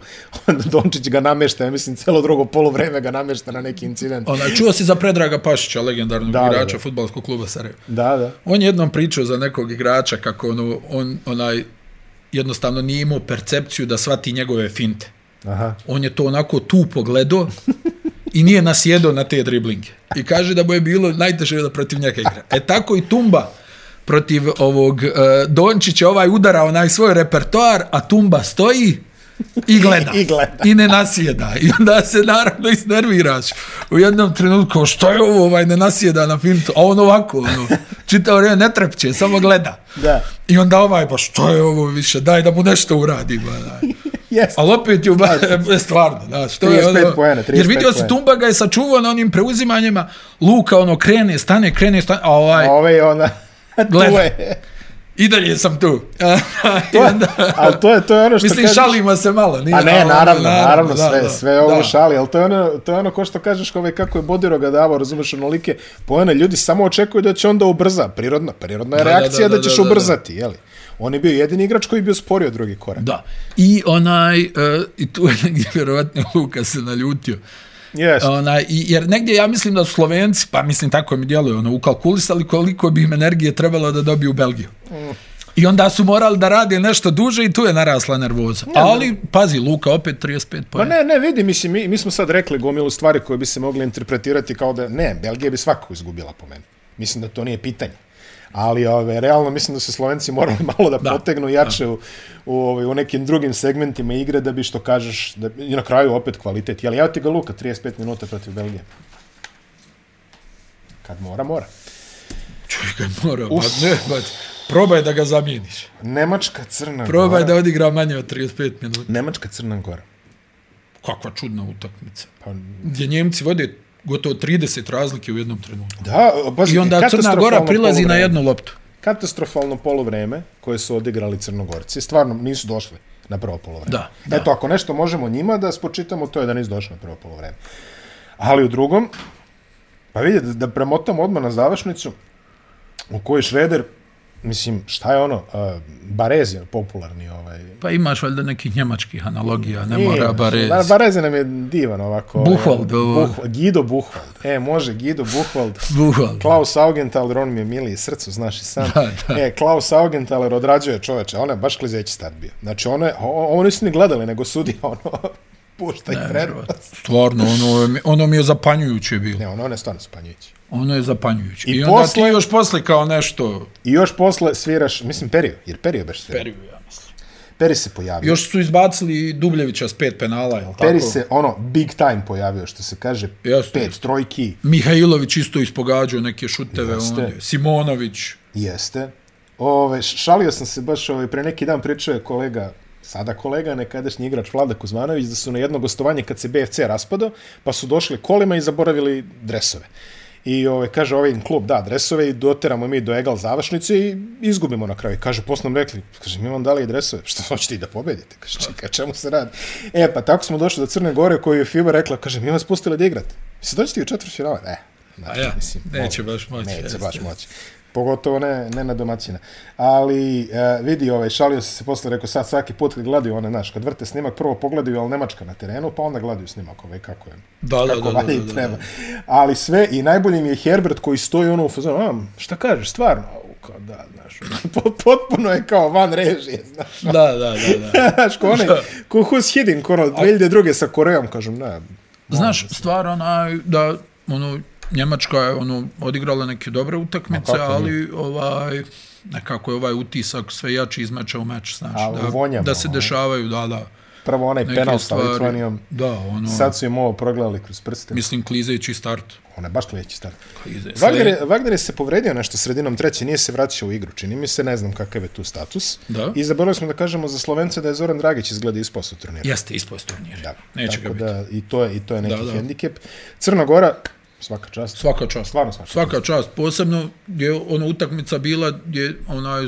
S2: Dončić ga namešta, ja mislim, celo drugo polovreme ga namešta na neki incident.
S3: Ona, čuo si za Predraga Pašića, legendarnog
S2: Da, da,
S3: igrača
S2: da.
S3: futbolskog kluba Sarajevo.
S2: Da, da.
S3: On je jednom pričao za nekog igrača kako ono, on onaj jednostavno nije imao percepciju da svati njegove finte.
S2: Aha.
S3: On je to onako tu pogledao i nije nasjedao na te driblinge. I kaže da mu je bilo najteže da protiv njega igra. E tako i Tumba protiv ovog uh, Dončića ovaj udara onaj svoj repertoar, a Tumba stoji i gleda.
S2: I gleda.
S3: I ne nasjeda. I onda se naravno isnerviraš. U jednom trenutku, što je ovo, ovaj ne nasjeda na fintu, a on ovako, ono, čitao vrijeme ne trepće, samo gleda.
S2: Da.
S3: I onda ovaj, pa što je ovo više, daj da mu nešto uradim. Daj.
S2: Jeste.
S3: Ali opet je u ba- stvarno, da, što je
S2: 35
S3: ono,
S2: 35
S3: jer vidio si
S2: poena.
S3: Tumba ga je sačuvao na onim preuzimanjima, Luka ono krene, stane, krene, stane, a ovaj,
S2: A ove je ona... tu
S3: Gleda. I dalje sam tu.
S2: To je,
S3: onda,
S2: ali to je, to je ono što
S3: mislim,
S2: kažeš-
S3: šalimo se malo. Nije,
S2: A ne,
S3: ali,
S2: naravno, naravno,
S3: da,
S2: sve,
S3: da,
S2: sve ovo
S3: da.
S2: šali, ali to je ono, to je ono ko što kažeš ovaj, kako je Bodiroga davao, razumeš, onolike poene, ljudi samo očekuju da će onda ubrza, prirodna, prirodna je
S3: Da, da,
S2: reakcija
S3: da,
S2: da,
S3: da,
S2: ćeš
S3: da, da.
S2: ubrzati, jeli? On je bio jedini igrač koji je bio sporio drugi korak.
S3: Da. I onaj, uh, i tu je negdje vjerovatno Luka se naljutio.
S2: Yes.
S3: Onaj, i, jer negdje ja mislim da su Slovenci, pa mislim tako mi djeluje, ono, ukalkulisali koliko bi im energije trebalo da dobiju u Belgiju. I onda su morali da rade nešto duže i tu je narasla nervoza. Ali, pazi, Luka opet 35
S2: Pa
S3: pojena.
S2: ne, ne, vidi, mislim, mi, mi smo sad rekli gomilu stvari koje bi se mogli interpretirati kao da, ne, Belgija bi svakako izgubila po meni. Mislim da to nije pitanje. Ali ove, realno mislim da su Slovenci morali malo da,
S3: Da.
S2: potegnu jače u, u, ovaj, u nekim drugim segmentima igre da bi što kažeš, da, i na kraju opet kvalitet. Jel ja ti ga Luka 35 minuta protiv Belgije? Kad mora, mora.
S3: Čuj ga mora, ba, ne, ba, probaj da ga zamijeniš.
S2: Nemačka Crna
S3: Probaj
S2: Gora.
S3: da odigra manje od 35 minuta.
S2: Nemačka Crna Gora.
S3: Kakva čudna utakmica.
S2: Pa,
S3: Gdje Njemci vode gotovo 30 razlike u jednom trenutku.
S2: da, bazi,
S3: I onda Crna Gora prilazi na jednu loptu.
S2: katastrofalno polovreme koje su odigrali Crnogorci. Stvarno nisu došli na prvo polovreme.
S3: Da, da.
S2: Eto, ako nešto možemo njima da spočitamo, to je da nisu došli na prvo polovreme. Ali u drugom, pa vidite, da premotamo odmah na završnicu, u kojoj Šreder, mislim, šta je ono, uh, Barez je popularni ovaj,
S3: Pa imaš valjda nekih njemačkih analogija, ne
S2: Nije,
S3: mora Barez.
S2: Ba- Barez nam je divan ovako.
S3: Buchwald, ovo.
S2: Buch, Guido Buchwald. E, može, Guido Buchwald.
S3: Buchwald.
S2: Klaus Augenthaler, on mi je miliji srcu, znaš i sam.
S3: Da, da.
S2: E, Klaus Augenthaler odrađuje čoveče, on je baš klizeći start bio. Znači, ono je, o- ovo nisu ni gledali, nego sudi, ono, pušta i pred.
S3: Stvarno, ono, ono mi je zapanjujuće bilo.
S2: Ne, ono, ono je stvarno spanjujući.
S3: Ono je zapanjujuće.
S2: I
S3: I, onda
S2: posle-
S3: ti još posle kao nešto...
S2: I još posle sviraš, mislim, Perio, jer Perio baš svira.
S3: Periju, ja mislim.
S2: Peri se pojavio.
S3: Još su izbacili Dubljevića s pet penala, jel tako?
S2: Peri se, ono, big time pojavio, što se kaže,
S3: Jeste.
S2: pet trojki,
S3: Mihajlović isto ispogađao neke šuteve,
S2: Jeste.
S3: ondje. Simonović.
S2: Jeste. Ove, šalio sam se baš, ove, pre neki dan pričao je kolega, sada kolega, nekadašnji igrač Vlada Kuzmanović, da su na jedno gostovanje kad se BFC raspadao, pa su došli kolima i zaboravili dresove. I ove, kaže, ovaj klub da dresove i doteramo mi do egal završnice i izgubimo na kraju. Kaže, posle nam rekli, kaže, mi vam dali i dresove, što hoćete i da pobedite? Kaže, čekaj, čemu se radi? E, pa tako smo došli do Crne Gore koju je FIBA rekla, kaže, mi vas pustili da igrate. Mislim, dođete i u četvrt finale? Ne.
S3: A ja, neće
S2: molim,
S3: baš moći,
S2: Neće baš moći. Pogotovo ne, ne na domaćina. Ali, e, vidi, ovaj, šalio se se posle, rekao, sad svaki put kad gledaju one, znaš, kad vrte snimak, prvo pogledaju, ali Nemačka na terenu, pa onda gledaju snimak, ovaj, kako je.
S3: Da, da,
S2: kako
S3: da, da,
S2: valja i
S3: da, da,
S2: treba. Ali sve, i najbolji mi je Herbert koji stoji ono u fazonu, a, šta kažeš, stvarno? Au, kao, da, znaš, pot- potpuno je kao van režije, znaš.
S3: Da, da, da, da.
S2: Znaš, ko onaj, ko Hus Hiddink, ono, 2002. sa Korejom, kažem, ne,
S3: Znaš, stvar onaj, da, ono, Njemačka je ono odigrala neke dobre utakmice, ali ovaj nekako je ovaj utisak sve jači iz meča u meč, znaš,
S2: A,
S3: da,
S2: vonjamo,
S3: da se
S2: ono.
S3: dešavaju, da, da,
S2: prvo onaj penal sa. Litvanijom,
S3: Da, ono,
S2: sad su im ovo progledali kroz prste.
S3: mislim klizeći start.
S2: Ona je baš kleći start.
S3: Klize.
S2: Wagner je, Wagner je se povredio nešto sredinom treće, nije se vraćao u igru, čini mi se, ne znam kakav je tu status.
S3: Da.
S2: I zaboravili smo da kažemo za Slovence da je Zoran Dragić izgleda ispao su turnira.
S3: Jeste, iz turnira.
S2: Da.
S3: Neće ga
S2: Tako
S3: biti.
S2: da, i to je, i to je neki
S3: Da, da.
S2: hendikep. Crna Gora, svaka čast.
S3: Svaka čast.
S2: Stvarno svaka,
S3: Svaka čast. Posebno gdje je ono utakmica bila gdje onaj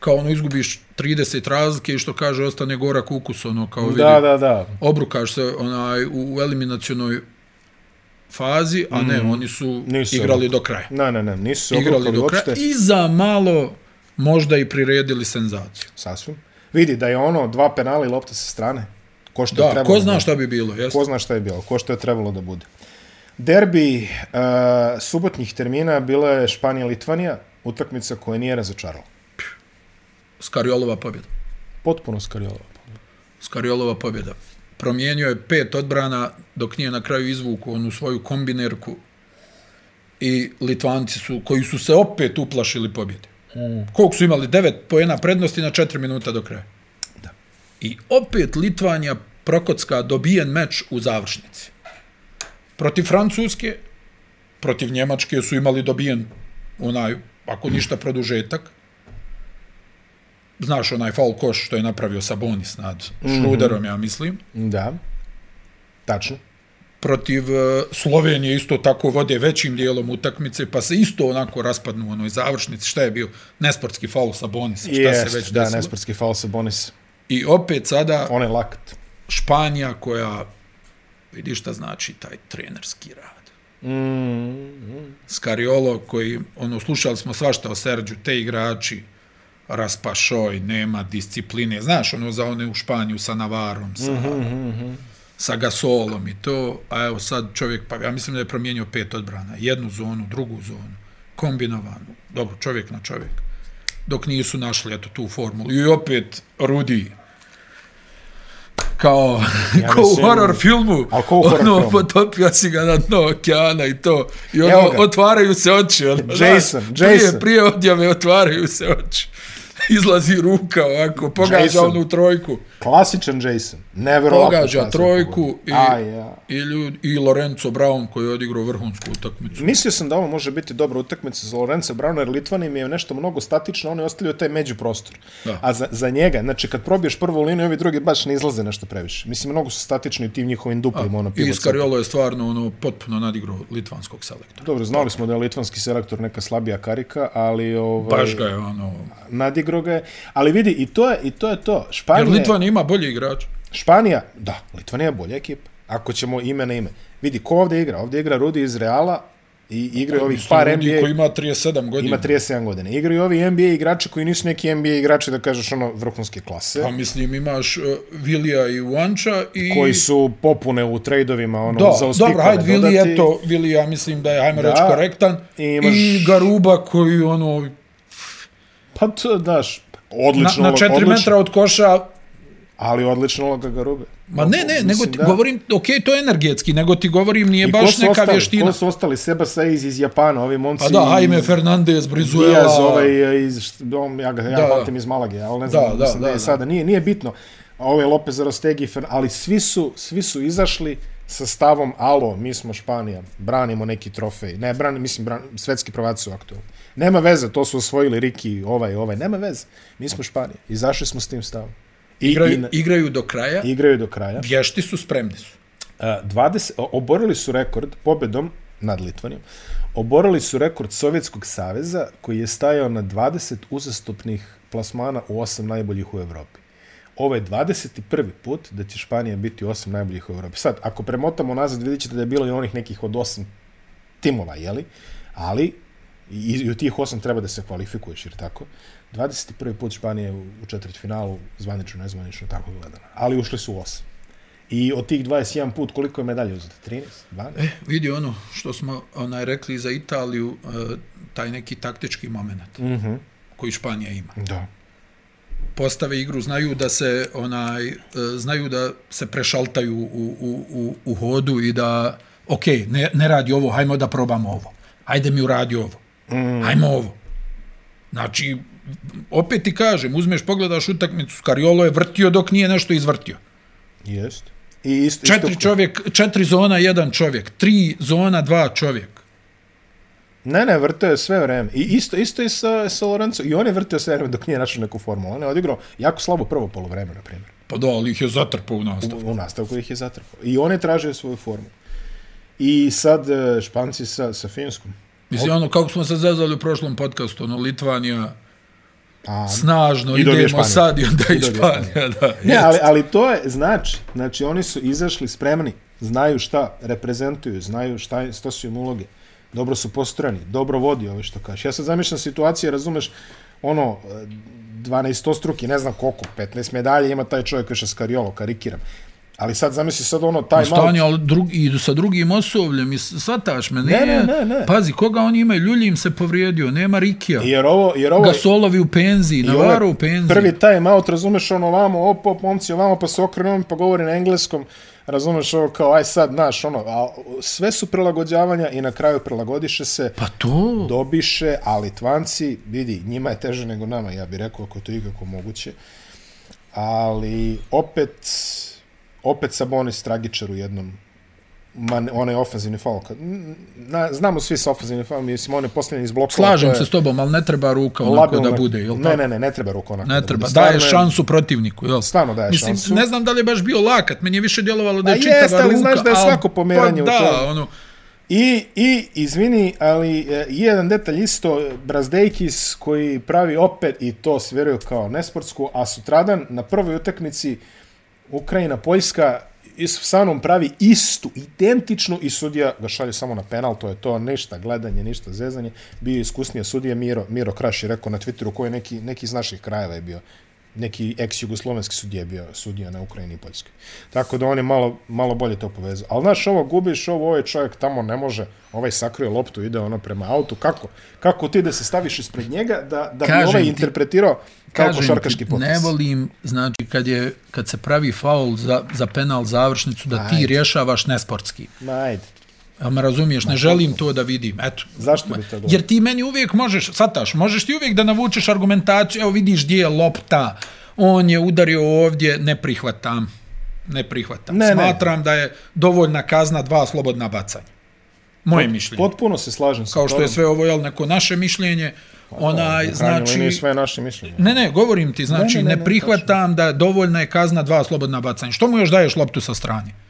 S3: kao ono izgubiš 30 razlike i što kaže ostane gorak ukus ono kao vidi.
S2: Da, da, da.
S3: Obrukaš se onaj u, eliminacionoj fazi, a ne, oni su
S2: Mm. Nisu
S3: igrali
S2: obrukali.
S3: do kraja.
S2: Ne, ne, ne, nisu
S3: Igrali do kraja
S2: uopšte.
S3: i za malo možda i priredili senzaciju.
S2: Sasvim. Vidi da je ono dva penala i lopta sa strane. Ko što je
S3: Da,
S2: trebalo
S3: ko
S2: da
S3: zna
S2: bude.
S3: šta bi bilo, jeste?
S2: Ko zna šta je bilo, ko što je trebalo da bude. Derbi uh, subotnjih termina bila je Španija-Litvanija, utakmica koja nije razočarala.
S3: Skariolova pobjeda.
S2: Potpuno skariolova.
S3: Skariolova pobjeda. Promijenio je pet odbrana dok nije na kraju izvuku onu svoju kombinerku i Litvanci su, koji su se opet uplašili pobjede. Mm. Koliko su imali? Devet pojena prednosti na četiri minuta do kraja.
S2: Da.
S3: I opet Litvanija prokocka dobijen meč u završnici. Protiv Francuske, protiv Njemačke su imali dobijen onaj, ako ništa, produžetak. znaš onaj faul koš što je napravio Sabonis nad Šruderom, ja mislim.
S2: Da. Tačno.
S3: Protiv e, Slovenije isto tako vode većim dijelom utakmice, pa se isto onako raspadnu u onoj završnici. Šta je bio? Nesportski faul Sabonisa, šta
S2: Jest,
S3: se već
S2: da,
S3: desilo.
S2: nesportski faul sa Bonis.
S3: I opet sada
S2: On je.
S3: Španija koja, vidi šta znači taj trenerski rad.
S2: Mm,
S3: Skariolo koji, ono, slušali smo svašta o Serđu, te igrači, raspašoj, nema discipline, znaš, ono, za one u Španiju sa Navarom, sa, mm -hmm. sa Gasolom i to, a evo sad čovjek, pa ja mislim da je promijenio pet odbrana, jednu zonu, drugu zonu, kombinovanu, dobro, čovjek na čovjek, dok nisu našli, eto, tu formulu. I opet, Rudi, kao, ja ko u horror filmu,
S2: ko u horror
S3: ono,
S2: filmu?
S3: potopio si ga na dno okeana i to, i ono, otvaraju se oči, ono,
S2: Jason,
S3: prije,
S2: Jason.
S3: prije odjave otvaraju se oči. Izlazi ruka ovako, pogađa
S2: Jason.
S3: onu trojku,
S2: klasičan Jason. Neverovatno.
S3: pogađa trojku i,
S2: Aj, ja.
S3: i, ljud, i Lorenzo Brown koji je odigrao vrhunsku utakmicu.
S2: Mislio sam da ovo može biti dobra utakmica za Lorenza Brauna, jer Litvanija mi je nešto mnogo statično, on je ostavio taj međuprostor.
S3: Da.
S2: A za, za njega, znači kad probiješ prvu liniju, ovi drugi baš ne izlaze nešto previše. Mislim, mnogo su statični u tim njihovim duplima, ono
S3: I
S2: pivot
S3: Skariolo je stvarno ono, potpuno nadigrao litvanskog selektora.
S2: Dobro, znali smo da je litvanski selektor neka slabija karika, ali ovaj,
S3: Baš ga je ono...
S2: nadigro ga je. Ali vidi, i to je, i to, je to.
S3: Jer
S2: Španija,
S3: Litvan ima bolji igrač.
S2: Španija, da, Litvanija je bolja ekipa. Ako ćemo ime na ime. Vidi, ko ovdje igra? Ovdje igra Rudi iz Reala i igraju ovih
S3: Mislim,
S2: par NBA...
S3: koji ima 37 godina.
S2: Ima 37 godina. Igraju ovi NBA igrači koji nisu neki NBA igrači, da kažeš ono, vrhunske klase.
S3: Pa mislim, imaš uh, Vilija i Uanča i...
S2: koji su popune u trejdovima, ono,
S3: Da,
S2: za
S3: dobro, hajde, Vili, eto, Vili, ja mislim da je, ajmo
S2: Da.
S3: reći, korektan.
S2: I, imaš-
S3: I Garuba koji, ono,
S2: Pa to, daš,
S3: na,
S2: odlično,
S3: na
S2: uloga,
S3: 4
S2: odlično,
S3: metra od koša,
S2: ali odlično uloga Garube.
S3: ma ne, ne, nego
S2: Mislim,
S3: ti
S2: da.
S3: govorim, ok, to je energetski, nego ti govorim, nije
S2: I
S3: baš neka
S2: ostali?
S3: vještina.
S2: Ko su ostali? Seba Saiz iz Japana, ovi momci...
S3: Pa da, Jaime
S2: iz-
S3: Fernandez, Brizuela,
S2: Diaz, ovaj iz, št- on, ja ga, ja
S3: Da,
S2: ga
S3: da.
S2: pamtim iz Malage, ali ne znam,
S3: Da, da,
S2: mislim da,
S3: da,
S2: je
S3: da.
S2: sada, nije, nije bitno. Ovo je Lopez Rostegi, ali svi su, svi su izašli sa stavom, alo, mi smo Španija, branimo neki trofej. Ne, bran, mislim, bran, svetski prvaci su aktualni. Nema veze, to su osvojili Riki, ovaj, ovaj, nema veze. Mi smo Španija, izašli smo s tim stavom. I,
S3: igraju,
S2: i, na-
S3: igraju do kraja,
S2: igraju do kraja.
S3: vješti su, spremni su.
S2: Uh, 20, o- oborili su rekord pobedom nad Litvanijom. Oborili su rekord Sovjetskog saveza koji je stajao na 20 uzastopnih plasmana u osam najboljih u Evropi. Ovo je 21. put da će Španija biti u osam najboljih u Evropi. Sad, ako premotamo nazad, vidjet ćete da je bilo i onih nekih od osam timova, jeli? Ali i, i u tih osam treba da se kvalifikuješ, jer tako. 21. put Španija u, u četvrtfinalu, zvanično, nezvanično, tako gledano. Ali ušli su u osam. I od tih 21 put, koliko je medalje uzeto? 13? 12?
S3: E, vidi ono što smo onaj rekli za Italiju, e, taj neki taktički moment
S2: Mm -hmm.
S3: koji Španija ima.
S2: Da.
S3: Postave igru, znaju da se onaj, e, znaju da se prešaltaju u, u, u, u hodu i da, ok, ne, ne radi ovo, hajmo da probamo ovo. Hajde mi uradi ovo. Mm. Hajmo ovo. Znači, opet ti kažem, uzmeš, pogledaš utakmicu, Skariolo je vrtio dok nije nešto izvrtio.
S2: Jest. I isto,
S3: Četiri
S2: isto,
S3: čovjek, četiri zona, jedan čovjek. Tri zona, dva čovjek.
S2: Ne, ne, vrteo je sve vreme. I isto, isto i sa, sa Lorenzo. I on je vrteo sve vreme dok nije našao neku formulu. On je odigrao jako slabo prvo polovreme, na primjer.
S3: Pa da, ali ih je zatrpao u nastavu.
S2: U, u nastavku ih je zatrpao. I on je tražio svoju formu. I sad e, Španci sa, sa Finskom.
S3: Mislim, ono, kako smo se zazvali u prošlom podcastu, ono, Litvanija,
S2: A,
S3: snažno,
S2: I
S3: idemo sad i onda
S2: I
S3: Španija, da.
S2: Ne, ali, ali to je, znači, znači oni su izašli spremni, znaju šta reprezentuju, znaju šta, šta su im uloge, dobro su postrojeni, dobro vodi ovo što kažeš. Ja sad zamišljam situacije, razumeš, ono, 12 struki, ne znam koliko, 15 medalje ima taj čovjek više Skariolo, karikiram. Ali sad zamisli sad ono, taj malo...
S3: Stanje, ali drug, i sa drugim osobljem, i svataš me,
S2: Ne,
S3: ne,
S2: ne, ne, ne.
S3: Pazi, koga oni imaju, Ljuljim se povrijedio, nema Rikija,
S2: Jer ovo, jer ovo,
S3: Gasolovi u penziji,
S2: je
S3: Navarro u penziji.
S2: Prvi time out, razumeš, ono vamo, op, op, momci, ovamo, pa se okrenu, pa govori na engleskom, razumeš ovo kao, aj sad, naš, ono, a sve su prilagođavanja i na kraju prilagodiše se,
S3: Pa to,
S2: dobiše, a Litvanci, vidi, njima je teže nego nama, ja bih rekao, ako to ikako moguće. Ali opet, opet Sabonis tragičar u jednom man, onaj ofenzivni faul. Na, znamo svi sa ofenzivnim faulom, mislim, on je posljednji iz blokova.
S3: Slažem
S2: je
S3: se s tobom, ali ne treba ruka onako da bude, jel
S2: Ne,
S3: tako?
S2: ne, ne, ne treba ruka onako.
S3: Ne
S2: da
S3: treba,
S2: bude.
S3: daje šansu protivniku, jel?
S2: Stvarno daje
S3: Mislim,
S2: šansu.
S3: ne znam da li je baš bio lakat, meni je više djelovalo da je
S2: A
S3: čitava
S2: jeste, ali
S3: ruka.
S2: znaš da je svako pomeranje
S3: pa,
S2: u
S3: da,
S2: tome.
S3: ono,
S2: I, I, izvini, ali e, jedan detalj isto, Brazdejkis koji pravi opet i to sveruje kao nesportsku, a sutradan na prvoj utakmici Ukrajina-Poljska i sa mnom pravi istu, identičnu i sudija ga šalje samo na penal, to je to, ništa gledanje, ništa zezanje. Bio je iskusnija sudija Miro, Miro Kraš je rekao na Twitteru koji je neki, neki iz naših krajeva je bio neki ex-jugoslovenski sudija bio sudija na Ukrajini i Poljskoj. Tako da on je malo, malo bolje to povezao. Ali znaš, ovo gubiš, ovo ovaj čovjek tamo ne može, ovaj sakrio loptu, ide ono prema autu, kako? Kako ti da se staviš ispred njega da, da bi ovaj
S3: ti-
S2: interpretirao kao košarkaški
S3: ti,
S2: potez?
S3: ne volim, znači, kad, je, kad se pravi faul za, za penal završnicu, da ti
S2: Ajde.
S3: rješavaš nesportski.
S2: Ma, ajde.
S3: Jel me razumiješ? Ne želim to da vidim. Eto.
S2: Zašto bi to?
S3: Jer ti meni uvijek možeš, sataš, možeš ti uvijek da navučeš argumentaciju, evo vidiš gdje je lopta, on je udario ovdje, ne prihvatam. Ne prihvatam.
S2: Ne, ne.
S3: Smatram da je dovoljna kazna dva slobodna bacanja. Moje mišljenje.
S2: Potpuno se slažem sa
S3: Kao što je sve ovo, jel, neko naše mišljenje, onaj,
S2: krajnjoj liniji
S3: znači...
S2: sve naše mišljenje.
S3: Ne, ne, govorim ti, znači,
S2: Ne,
S3: ne,
S2: ne, ne,
S3: ne,
S2: ne,
S3: prihvatam da dovoljna je kazna dva slobodna bacanja. Što mu još daješ loptu sa strane?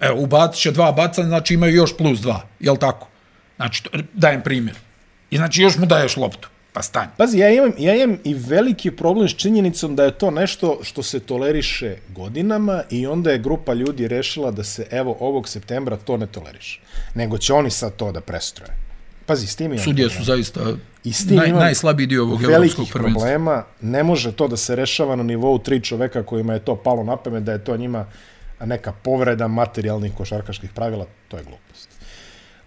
S3: Evo, ubacit će dva bacanja, znači imaju još plus dva, jel tako? Znači, dajem primjer. I znači još mu daješ loptu, pa stani.
S2: Pazi, ja imam, ja imam i veliki problem s činjenicom da je to nešto što se toleriše godinama i onda je grupa ljudi rešila da se evo ovog septembra to ne toleriše. Nego će oni sad to da prestroje. Pazi, s tim imam
S3: Sudije su zaista
S2: I s tim
S3: naj,
S2: imam
S3: najslabiji dio ovog evropskog prvenstva.
S2: problema. Ne može to da se rešava na nivou tri čoveka kojima je to palo na pamet, da je to njima neka povreda materijalnih košarkaških pravila. To je glupost.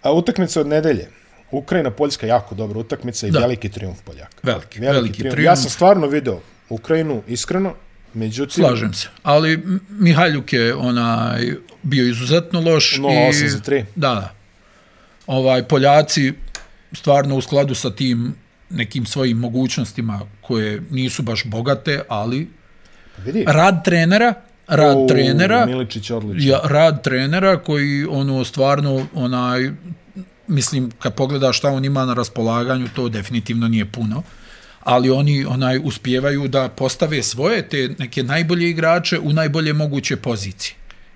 S2: A utakmica od nedelje. Ukrajina, Poljska, jako dobra utakmica i
S3: Da.
S2: veliki triumf Poljaka.
S3: Veliki, veliki
S2: Ja
S3: triumf.
S2: sam stvarno video Ukrajinu iskreno, međutim...
S3: Slažem se. Ali Mihajljuk je onaj bio izuzetno loš.
S2: 0,8
S3: i-
S2: za tri.
S3: Da, da. Ovaj, Poljaci stvarno u skladu sa tim nekim svojim mogućnostima koje nisu baš bogate, ali
S2: Vidi,
S3: rad trenera, rad
S2: u,
S3: trenera,
S2: Miličić odličan.
S3: ja, rad trenera koji ono stvarno onaj mislim kad pogledaš šta on ima na raspolaganju to definitivno nije puno. Ali oni onaj uspijevaju da postave svoje te neke najbolje igrače u najbolje moguće pozicije.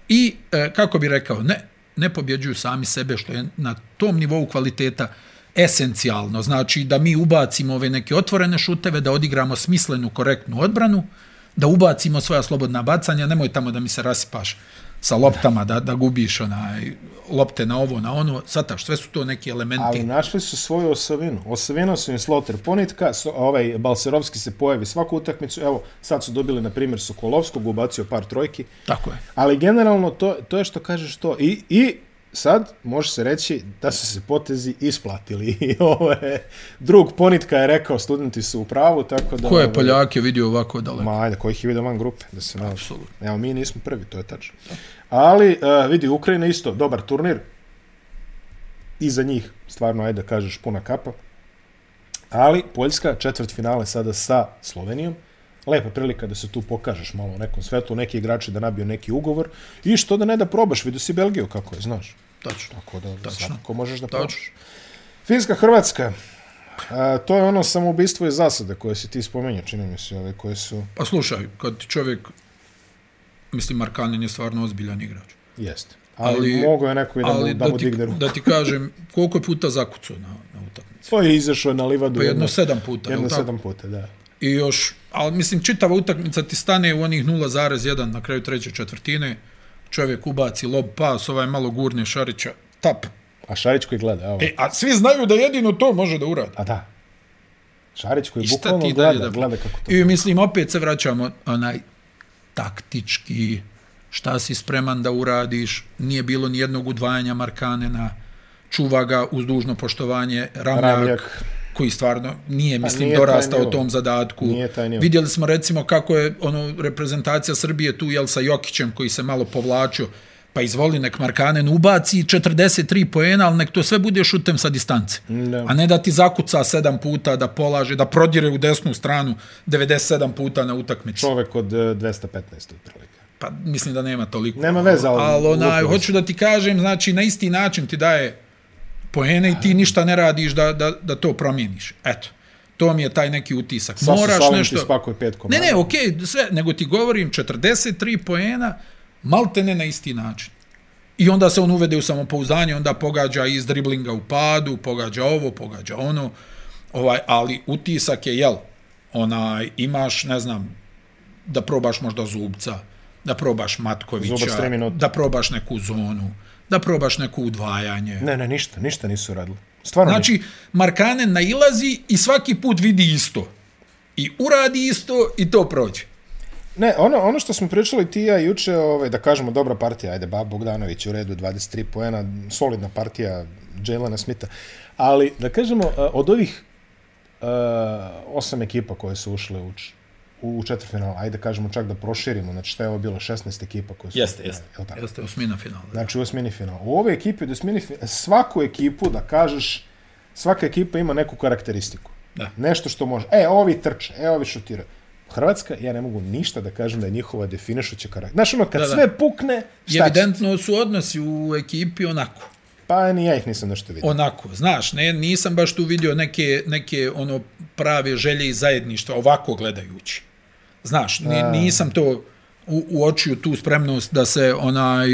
S3: I e, kako bi rekao ne ne pobjeđuju sami sebe što je na tom nivou kvaliteta esencijalno. Znači da mi ubacimo ove neke otvorene šuteve da odigramo smislenu korektnu odbranu da ubacimo svoja slobodna bacanja, nemoj tamo da mi se rasipaš sa loptama, da, da gubiš onaj, lopte na ovo, na ono, sataš, sve su to neki elementi.
S2: Ali našli su svoju osovinu. Osovina su im Sloter Ponitka, so, ovaj Balserovski se pojavi svaku utakmicu. Evo, sad su dobili, na primjer, Sokolovskog, ubacio par trojki.
S3: Tako je.
S2: Ali generalno to, to je što kažeš to. I, I sad može se reći da su se potezi isplatili. I ove, drug Ponitka je rekao, studenti su u pravu, tako da...
S3: Ko je Poljake vidio ovako daleko?
S2: Ma ajde, kojih je vidio van grupe, da se nalazi.
S3: Apsolutno.
S2: Evo, mi nismo prvi, to je tačno. Ali, uh, vidi, Ukrajina isto, dobar turnir. I za njih, stvarno, ajde da kažeš, puna kapa. Ali, Poljska, četvrt finale sada sa Slovenijom. Lepa prilika da se tu pokažeš malo u nekom svetu, neki igrači da nabiju neki ugovor. I što da ne da probaš, vidio si Belgiju kako je, znaš.
S3: Tačno.
S2: Tako da,
S3: Tačno.
S2: svakako možeš da
S3: Tačno.
S2: probaš. Finska, Hrvatska. A, to je ono samoubistvo i zasade koje si ti spomenuo, čini mi se, ove koje su...
S3: Pa slušaj, kad ti čovjek, mislim, Markanen je stvarno ozbiljan igrač.
S2: Jeste. Ali,
S3: Ali-
S2: mogo je neko i da,
S3: Ali
S2: mu, da mu
S3: ti,
S2: digne ruku.
S3: da ti kažem, koliko je puta zakucao na, na utakmici?
S2: To je izašao na livadu.
S3: Pa jedno sedam puta,
S2: Jedno sedam puta, da.
S3: I još, ali mislim, čitava utakmica ti stane u onih 0,1 na kraju treće četvrtine, čovjek ubaci lob pas, ovaj malo gurne Šarića, tap.
S2: A Šarić koji gleda, evo.
S3: E, a svi znaju da jedino to može da uradi.
S2: A da. Šarić koji bukvalno gleda,
S3: da...
S2: gleda kako to.
S3: I mislim, opet se vraćamo onaj taktički, šta si spreman da uradiš, nije bilo ni jednog udvajanja Markanena, čuva ga uz dužno poštovanje Ramljak,
S2: Ramljak.
S3: Koji stvarno nije, mislim,
S2: nije
S3: dorastao tom zadatku. Vidjeli smo recimo kako je ono reprezentacija Srbije tu, jel, sa Jokićem koji se malo povlačio, pa izvoli nek Markanen ubaci 43 poena, ali nek to sve bude šutem sa distance.
S2: Da.
S3: A ne da ti zakuca sedam puta, da polaže, da prodire u desnu stranu 97 puta na utakmici.
S2: Čovek od e, 215 otprilike.
S3: Pa mislim da nema toliko.
S2: Nema veze, ali
S3: ali onaj, hoću da ti kažem, znači na isti način ti daje poene i ti ništa ne radiš da, da, da to promijeniš. Eto. To mi je taj neki utisak.
S2: Sasvim
S3: Moraš nešto...
S2: ti spakuje pet
S3: Ne,
S2: komada.
S3: ne, okej, okay, sve, nego ti govorim 43 poena, malte ne na isti način. I onda se on uvede u samopouzdanje, onda pogađa iz driblinga u padu, pogađa ovo, pogađa ono, ovaj, ali utisak je, jel, onaj, imaš, ne znam, da probaš možda Zubca, da probaš Matkovića, da probaš neku zonu, da probaš neku udvajanje.
S2: Ne, ne, ništa, ništa nisu radili. Stvarno ništa.
S3: Znači, Markanen nailazi i svaki put vidi isto. I uradi isto i to prođe.
S2: Ne, ono, ono što smo pričali ti ja juče, ovaj, da kažemo dobra partija, ajde, Bab Bogdanović u redu, 23 poena, solidna partija Jelena Smitha, ali da kažemo, uh, od ovih uh, osam ekipa koje su ušle u, u četvrtfinal, ajde kažemo čak da proširimo, znači šta je ovo bilo 16 ekipa koje su
S3: Jeste, jeste.
S2: jel tako?
S3: Jeste, osmina finala.
S2: Znači u osmini final. U ove ekipe, u osmini final, svaku ekipu da kažeš, svaka ekipa ima neku karakteristiku.
S3: Da.
S2: Nešto što može. E, ovi trče, e, ovi šutiraju. Hrvatska, ja ne mogu ništa da kažem da je njihova definišuća karakter. Znaš, ono, kad
S3: Da, da.
S2: sve pukne, šta će?
S3: evidentno su odnosi u ekipi onako.
S2: Pa ni ja ih nisam nešto vidio.
S3: Onako, znaš, ne, nisam baš tu vidio neke, neke ono prave želje i zajedništva ovako gledajući. Znaš, ni, nisam to u, uočio tu spremnost da se onaj,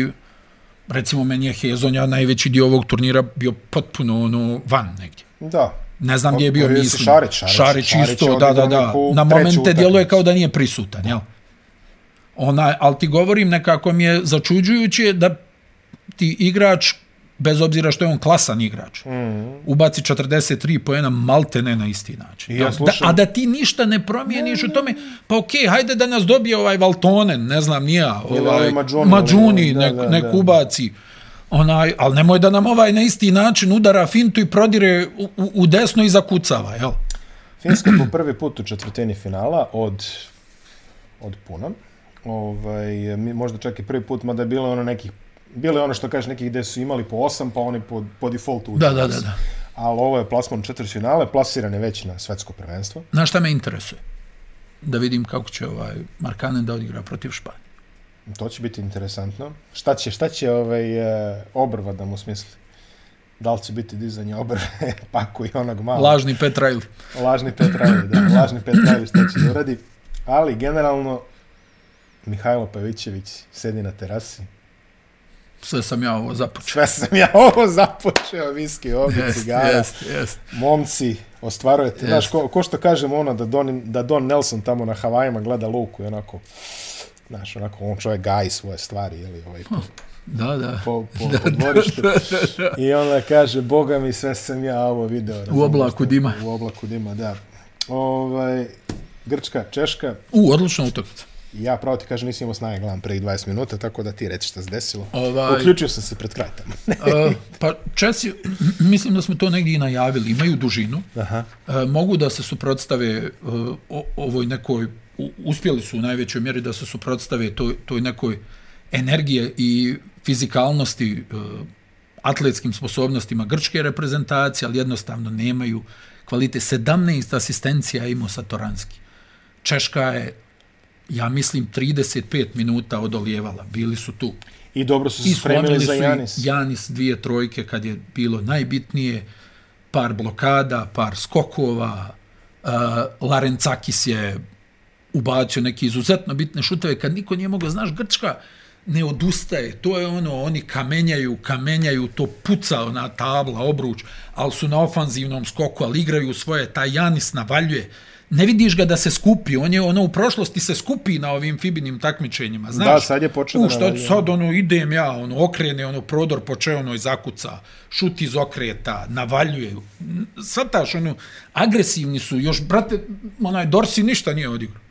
S3: recimo meni je Hezonja najveći dio ovog turnira bio potpuno ono van negdje.
S2: Da.
S3: Ne znam gdje je bio, mislim.
S2: Šarić, Šarić,
S3: Šarić,
S2: Šarić
S3: isto, da, da, da. Na momente djeluje kao da nije prisutan, jel? Ona, ali ti govorim, nekako mi je začuđujuće da ti igrač, bez obzira što je on klasan igrač, mm. ubaci 43 poena malte ne na isti način.
S2: I ja
S3: Da- a da ti ništa ne promijeniš u tome, pa okej, okay, hajde da nas dobije ovaj Valtonen, ne znam, nija, ovaj,
S2: Mađuni,
S3: Mađuni,
S2: da,
S3: nek,
S2: da,
S3: nek ubaci. Onaj, ali nemoj da nam ovaj na isti način udara fintu i prodire u, u, u desno i zakucava, jel?
S2: Finska po prvi put u četvrtini finala od, od puno. Ovaj, možda čak i prvi put, mada je bilo ono nekih Bilo je ono što kažeš nekih gde su imali po osam, pa oni po, po defaultu uđu
S3: Da, da, da, da.
S2: Ali ovo je plasman četiri finale, plasiran je već na svetsko prvenstvo.
S3: Znaš šta me interesuje? Da vidim kako će ovaj Markanen da odigra protiv Španije.
S2: To će biti interesantno. Šta će, šta će ovaj, e, obrva da mu smisli? Da li će biti dizanje obrve, paku i onog malo.
S3: Lažni Petrajli.
S2: Lažni Petrajli, da, lažni Petrajli šta će da uradi. Ali generalno, Mihajlo Pavićević sedi na terasi.
S3: Sve sam ja ovo započeo.
S2: Sve sam ja ovo započeo, viski ovdje,
S3: Jest,
S2: cigara.
S3: jest, jest.
S2: Momci, ostvarujete.
S3: Jest.
S2: Znaš, ko, ko što kažemo ono da Don, da Don Nelson tamo na Havajima gleda luku i onako, znaš, onako, on čovjek gaji svoje stvari, ili ovaj, po,
S3: Da, da.
S2: po, po, po dvorištu. I onda kaže, boga mi, sve sam ja ovo video. razumiješ?
S3: oblaku dima.
S2: U oblaku dima, da. Ovaj, Grčka, Češka,
S3: U, odlična utakmica.
S2: Ja pravo ti kažem, nisam imao snage gledam prvih 20 minuta, tako da ti reci šta se desilo.
S3: Ovaj-
S2: Uključio sam se pred kraj tamo.
S3: Uh, pa Česi, mislim da smo to negdje i najavili, imaju dužinu,
S2: Aha.
S3: uh, mogu da se suprotstave uh, o, ovoj nekoj, u, uspjeli su u najvećoj mjeri da se suprotstave toj, toj nekoj energije i fizikalnosti, uh, atletskim sposobnostima grčke reprezentacije, ali jednostavno nemaju kvalite. 17 asistencija imao Satoranski. Češka je, ja mislim, 35 minuta odolijevala. Bili su tu.
S2: I dobro su se spremili za Janis.
S3: Janis dvije trojke kad je bilo najbitnije, par blokada, par skokova, uh, Larencakis je ubacio neke izuzetno bitne šuteve. Kad niko nije mogao, znaš, Grčka ne odustaje, to je ono, oni kamenjaju, kamenjaju, to puca ona tabla, obruč, ali su na ofanzivnom skoku, ali igraju svoje, taj Janis navaljuje, ne vidiš ga da se skupi, on je ono u prošlosti se skupi na ovim Fibinim takmičenjima, znaš.
S2: Da, sad je počeo da
S3: U, što
S2: navaljuje.
S3: sad ono idem ja, ono okrene, ono prodor počeo ono i zakuca, šut iz okreta, navaljuje. Svataš, ono, agresivni su, još, brate, onaj Dorsi ništa nije odigrao.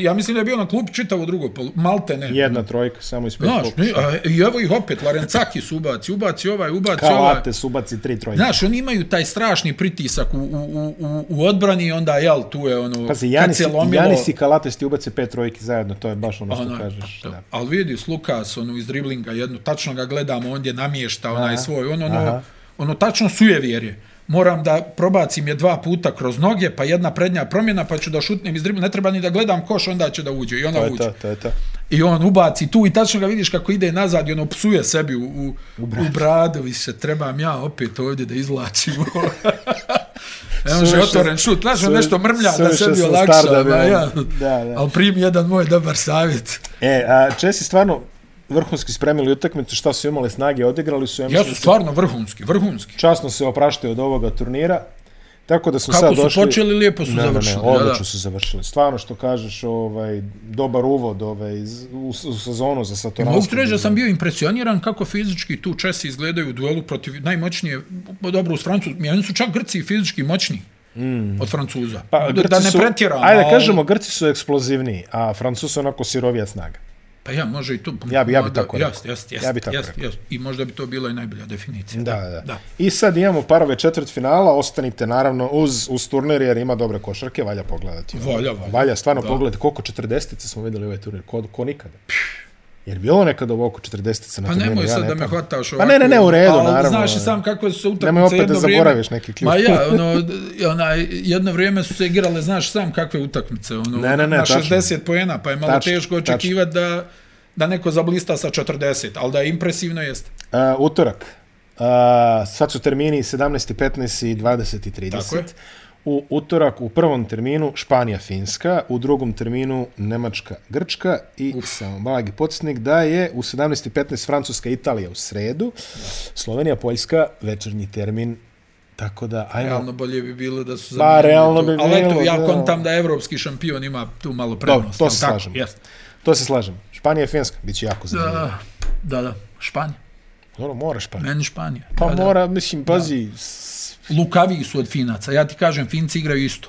S3: Ja mislim da je bio na klub čitavo drugo, pol- malte ne.
S2: Jedna trojka, samo iz pet
S3: Znaš,
S2: pokušaja.
S3: ne, a, i evo ih opet, Larencakis ubaci, ubaci ovaj, ubaci ovaj.
S2: Kalate, subaci, tri trojke.
S3: Znaš, oni imaju taj strašni pritisak u, u, u, u, odbrani onda, jel, tu je ono,
S2: Pazi,
S3: kad
S2: Janis,
S3: se lomilo...
S2: Janis i Kalates ti ubace pet trojki zajedno, to je baš ono što
S3: Ona,
S2: kažeš. Da.
S3: Ali vidi, s Lukas, ono, iz driblinga, jedno, tačno ga gledamo, ondje namješta onaj
S2: Aha,
S3: svoj, ono, ono, ono, tačno sujevjerje. Moram da probacim je dva puta kroz noge, pa jedna prednja promjena, pa ću da šutnem iz driblinga, ne treba ni da gledam koš, onda će da uđe, i ona
S2: To je
S3: uđe.
S2: to, to je to.
S3: I on ubaci tu i tačno ga vidiš kako ide nazad i ono psuje sebi u, u, u bradu. više trebam ja opet ovdje da izvlačim. Ne može
S2: Suviše-
S3: otvoren šut, znaš, on nešto mrmlja da sebi olakša.
S2: star da
S3: ja.
S2: da, da.
S3: Ali primi jedan moj dobar savjet.
S2: E, a Česi stvarno vrhunski spremili utakmicu, šta su imali snage, odigrali su. Ja
S3: su stvarno vrhunski, vrhunski.
S2: časno se opraštaju od ovoga turnira. Tako da su
S3: Kako
S2: sad
S3: su počeli, lijepo su
S2: ne,
S3: završili.
S2: Ne, ne, odlično su završili. Stvarno što kažeš, ovaj, dobar uvod ovaj, u, u sezonu za Satoranski.
S3: Mogu ti reći da sam bio impresioniran kako fizički tu Česi izgledaju u duelu protiv najmoćnije, dobro uz Francuz, meni su čak Grci fizički moćni mm. od Francuza.
S2: Pa,
S3: da,
S2: Grci
S3: da ne pretjeram.
S2: Ajde
S3: ali-
S2: kažemo, Grci su eksplozivniji, a Francuz su onako sirovija snaga.
S3: Pa ja, može i to.
S2: Ja bi- ja bi tako rekao.
S3: Jest, jest, jest,
S2: Ja bi tako
S3: jest, jest. I možda bi to bila i najbolja definicija.
S2: Da, da.
S3: da.
S2: I sad imamo parove četvrt finala, ostanite naravno uz, uz turnir jer ima dobre košarke, valja pogledati.
S3: Valja, valja.
S2: Valja stvarno
S3: Da.
S2: pogledati koliko 40 smo videli ovaj turnir, ko, ko nikada. Jer bilo nekada ovo oko 40 na
S3: Pa nemoj
S2: ja
S3: sad
S2: ne
S3: da me hvataš
S2: Pa
S3: ovako.
S2: ne, ne, ne, u redu,
S3: ali,
S2: naravno.
S3: Znaš i sam kakve su se utakmice
S2: Nemoj opet da
S3: jedno vrijeme-
S2: zaboraviš neki ključ.
S3: Ma ja, ono, onaj, jedno vrijeme su se igrale, znaš sam kakve utakmice, ono,
S2: Ne, ne, ne,
S3: na
S2: tačno.
S3: 60 poena, pa je malo
S2: Tačno,
S3: teško očekivati da, da neko zablista sa 40, ali da je impresivno jeste.
S2: Uh, utorak. Uh, sad su termini 17.15 i 20.30.
S3: Tako je.
S2: U utorak u prvom terminu Španija-Finska, u drugom terminu Nemačka-Grčka i Uf. samo blagi podsjetnik da je u 17.15 Francuska-Italija u sredu, Slovenija-Poljska večernji termin, tako da ajmo.
S3: Realno bolje bi bilo da su zamijenili
S2: realno
S3: to.
S2: bi
S3: Ali eto,
S2: bilo,
S3: ja
S2: da.
S3: kontam da evropski šampion ima tu malo
S2: Dobro,
S3: prednost.
S2: to
S3: jel
S2: se
S3: tako?
S2: slažem. To se slažem. Španija i Finska, bit će jako zanimljivo.
S3: Da, da, da, Španija.
S2: Dobro, mora Španija.
S3: Meni Španija.
S2: Pa
S3: Da, da.
S2: mora, mislim, pazi, s-
S3: Lukaviji su od Finaca. Ja ti kažem, Finci igraju isto.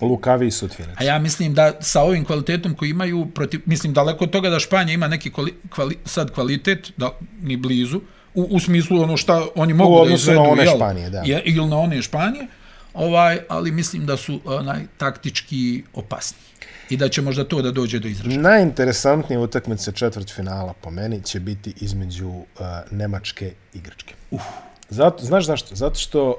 S2: lukaviji su od Finaca.
S3: A ja mislim da sa ovim kvalitetom koji imaju, protiv, mislim daleko od toga da Španija ima neki kvali, kvali, sad kvalitet, da ni blizu, u, u smislu ono šta oni mogu da
S2: odnosu na
S3: izvedu,
S2: one
S3: jel,
S2: Španije, da.
S3: Je, ili na one Španije, ovaj, ali mislim da su onaj taktički opasni. I da će možda to da dođe do izražaja.
S2: Najinteresantnije utakmice četvrt finala po meni će biti između uh, Nemačke i Grčke. Uh. Zato, znaš zašto? Zato što uh,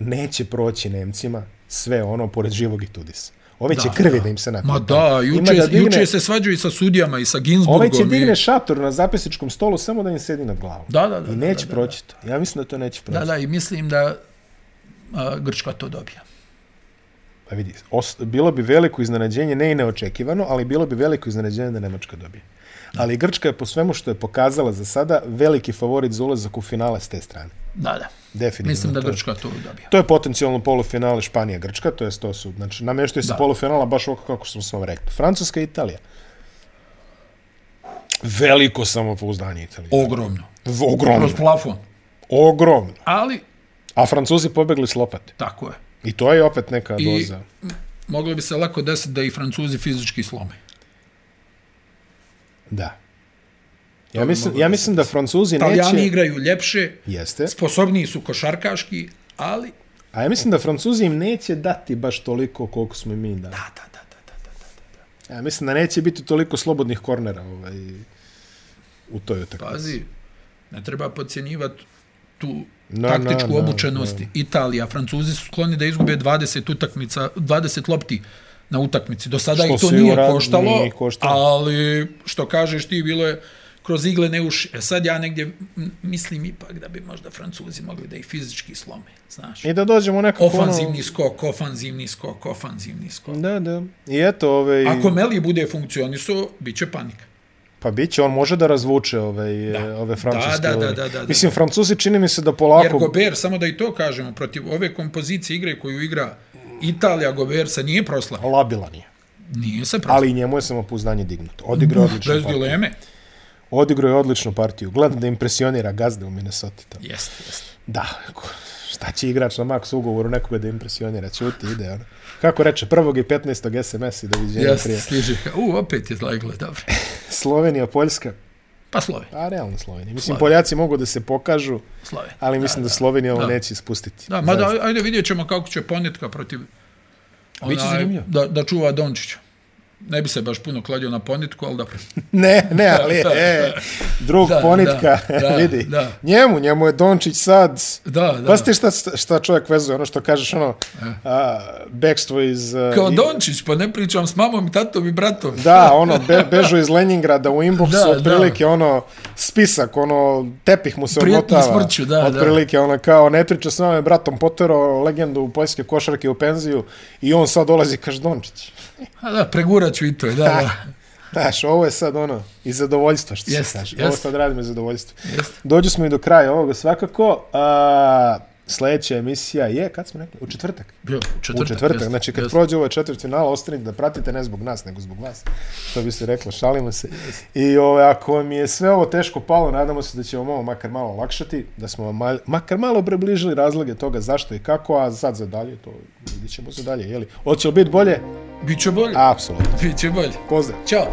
S2: neće proći Nemcima sve ono pored živog i tudisa. Ove će
S3: Da,
S2: krvi
S3: da.
S2: da im se napije.
S3: Ma da,
S2: Ima
S3: juče,
S2: da digne,
S3: juče se svađaju i sa sudijama i sa Ginsburgom.
S2: Ove će
S3: i-
S2: digne šator na zapisničkom stolu samo da im sedi nad glavom.
S3: Da, da, da,
S2: I
S3: da,
S2: neće
S3: da, da,
S2: proći to. Ja mislim da to neće proći.
S3: Da, da, i mislim da a, Grčka to dobija.
S2: Pa vidi, os, bilo bi veliko iznenađenje, ne i neočekivano, ali bilo bi veliko iznenađenje da Nemačka dobije. Ali Grčka je po svemu što je pokazala za sada veliki favorit za ulazak u finale s te strane.
S3: Da, da.
S2: Definitivno.
S3: Mislim da
S2: to
S3: Grčka to dobija.
S2: To je potencijalno polufinale Španija-Grčka, to je to su, znači namještaju se polufinala baš ovako kako smo vam rekli. Francuska i Italija. Veliko samopouzdanje Italije.
S3: Ogromno.
S2: V- Ogromno.
S3: Kroz plafon.
S2: Ogromno.
S3: Ali,
S2: A Francuzi pobegli s lopate.
S3: tako je.
S2: I to je opet neka
S3: I
S2: doza.
S3: moglo bi se lako desiti da i Francuzi fizički slome.
S2: Da. Ja mislim, ja mislim da Francuzi
S3: Italijani
S2: neće...
S3: igraju ljepše,
S2: Jeste.
S3: sposobniji su košarkaški, ali...
S2: A ja mislim da Francuzi im neće dati baš toliko koliko smo mi dali.
S3: Da, da, da, da, da, da, da.
S2: Ja mislim da neće biti toliko slobodnih kornera ovaj, u toj utakmici.
S3: Pazi, ne treba podcjenjivati tu
S2: No,
S3: taktičku
S2: no, no,
S3: obučenost. Italija, Francuzi su skloni da izgube 20 utakmica, 20 lopti na utakmici. Do sada
S2: Što
S3: ih to nije
S2: urad-
S3: koštalo,
S2: nije koštalo.
S3: ali što kažeš ti, bilo je kroz iglene uši. E sad ja negdje mislim ipak da bi možda Francuzi mogli da ih fizički slome, znaš.
S2: I da dođemo nekako...
S3: Ofanzivni skok, ofanzivni skok, ofanzivni skok.
S2: Ono... Da, da. I eto, ovaj,
S3: Ako Meli bude funkcionisao, bit će panika.
S2: pa bit će, on može da razvuče ovaj, da. ove francuske...
S3: Da, da,
S2: ovaj.
S3: da, da, da, da.
S2: Mislim, Francuzi čini mi se da
S3: Jer
S2: polako...
S3: Gober, samo da i to kažemo, protiv ove kompozicije igre koju igra Italija, Gober se nije proslao.
S2: Labilan je.
S3: Nije se proslao.
S2: Ali njemu je samopouzdanje dignuto. Odigrao je odličnu
S3: Bez
S2: partiju.
S3: dileme.
S2: Odigrao je odličnu partiju. Gledam da impresionira gazde u Minnesota. Tamo.
S3: Jeste, jeste.
S2: Da, šta će igrač na maks ugovoru nekoga da impresionira? Ćuti, ide. Ono. Kako reče, prvog i 15. SMS i doviđenja
S3: Jeste,
S2: prije.
S3: stiže. U, opet je zlajgle, dobro.
S2: Slovenija, Poljska.
S3: Pa slove,
S2: A, realno Slovenija. Mislim,
S3: Slovenija.
S2: Poljaci mogu da se pokažu,
S3: slove.
S2: ali mislim da, Slovenija ovo
S3: da.
S2: neće ispustiti.
S3: Da, mada, ajde vidjet ćemo kako će ponetka protiv
S2: Biće zanimljivo.
S3: da, da čuva Dončića. Ne bi se baš puno kladio na ponitku, ali dobro.
S2: Ne, ne, ali e, drug
S3: Da,
S2: ponitka,
S3: da, da,
S2: vidi.
S3: da.
S2: Njemu, njemu je Dončić sad...
S3: Da, da.
S2: Pa ti šta, šta čovjek vezuje, ono što kažeš, ono, a, bekstvo iz... a,
S3: Kao
S2: i-
S3: Dončić, pa ne pričam s mamom i tatom i bratom.
S2: Da, ono, be, bežu iz Leningrada u inboxu,
S3: Da,
S2: otprilike, ono, spisak, ono, tepih mu se
S3: Prijetnji
S2: odmotava.
S3: smrću, da, da.
S2: Otprilike, ono, kao, ne priča s nama, bratom potero legendu poljske košarke u penziju i on sad dolazi, kaže, Dončić.
S3: A da, pregurat ću i to, da, da.
S2: Znaš, ovo je sad ono, iz zadovoljstva, što
S3: Jeste,
S2: se kaže. Ovo sad radimo iz zadovoljstva.
S3: Jeste.
S2: Dođu smo i do kraja ovoga svakako. A, sljedeća emisija je, kad smo rekli? U četvrtak.
S3: Bio, u
S2: U
S3: četvrtak.
S2: četvrtak,
S3: jeste,
S2: znači kad
S3: jeste.
S2: prođe ovo četvrt finala, ostanite da pratite ne zbog nas, nego zbog vas. Što bi se reklo, šalimo se. I ove, ako vam je sve ovo teško palo, nadamo se da će vam ovo makar malo olakšati, da smo vam mal, makar malo približili razloge toga zašto i kako, a sad za dalje, to vidit ćemo za dalje, jeli? Hoće li biti bolje?
S3: Biće bolje.
S2: Apsolutno.
S3: Biće bolje.
S2: Pozdrav.
S3: Ćao.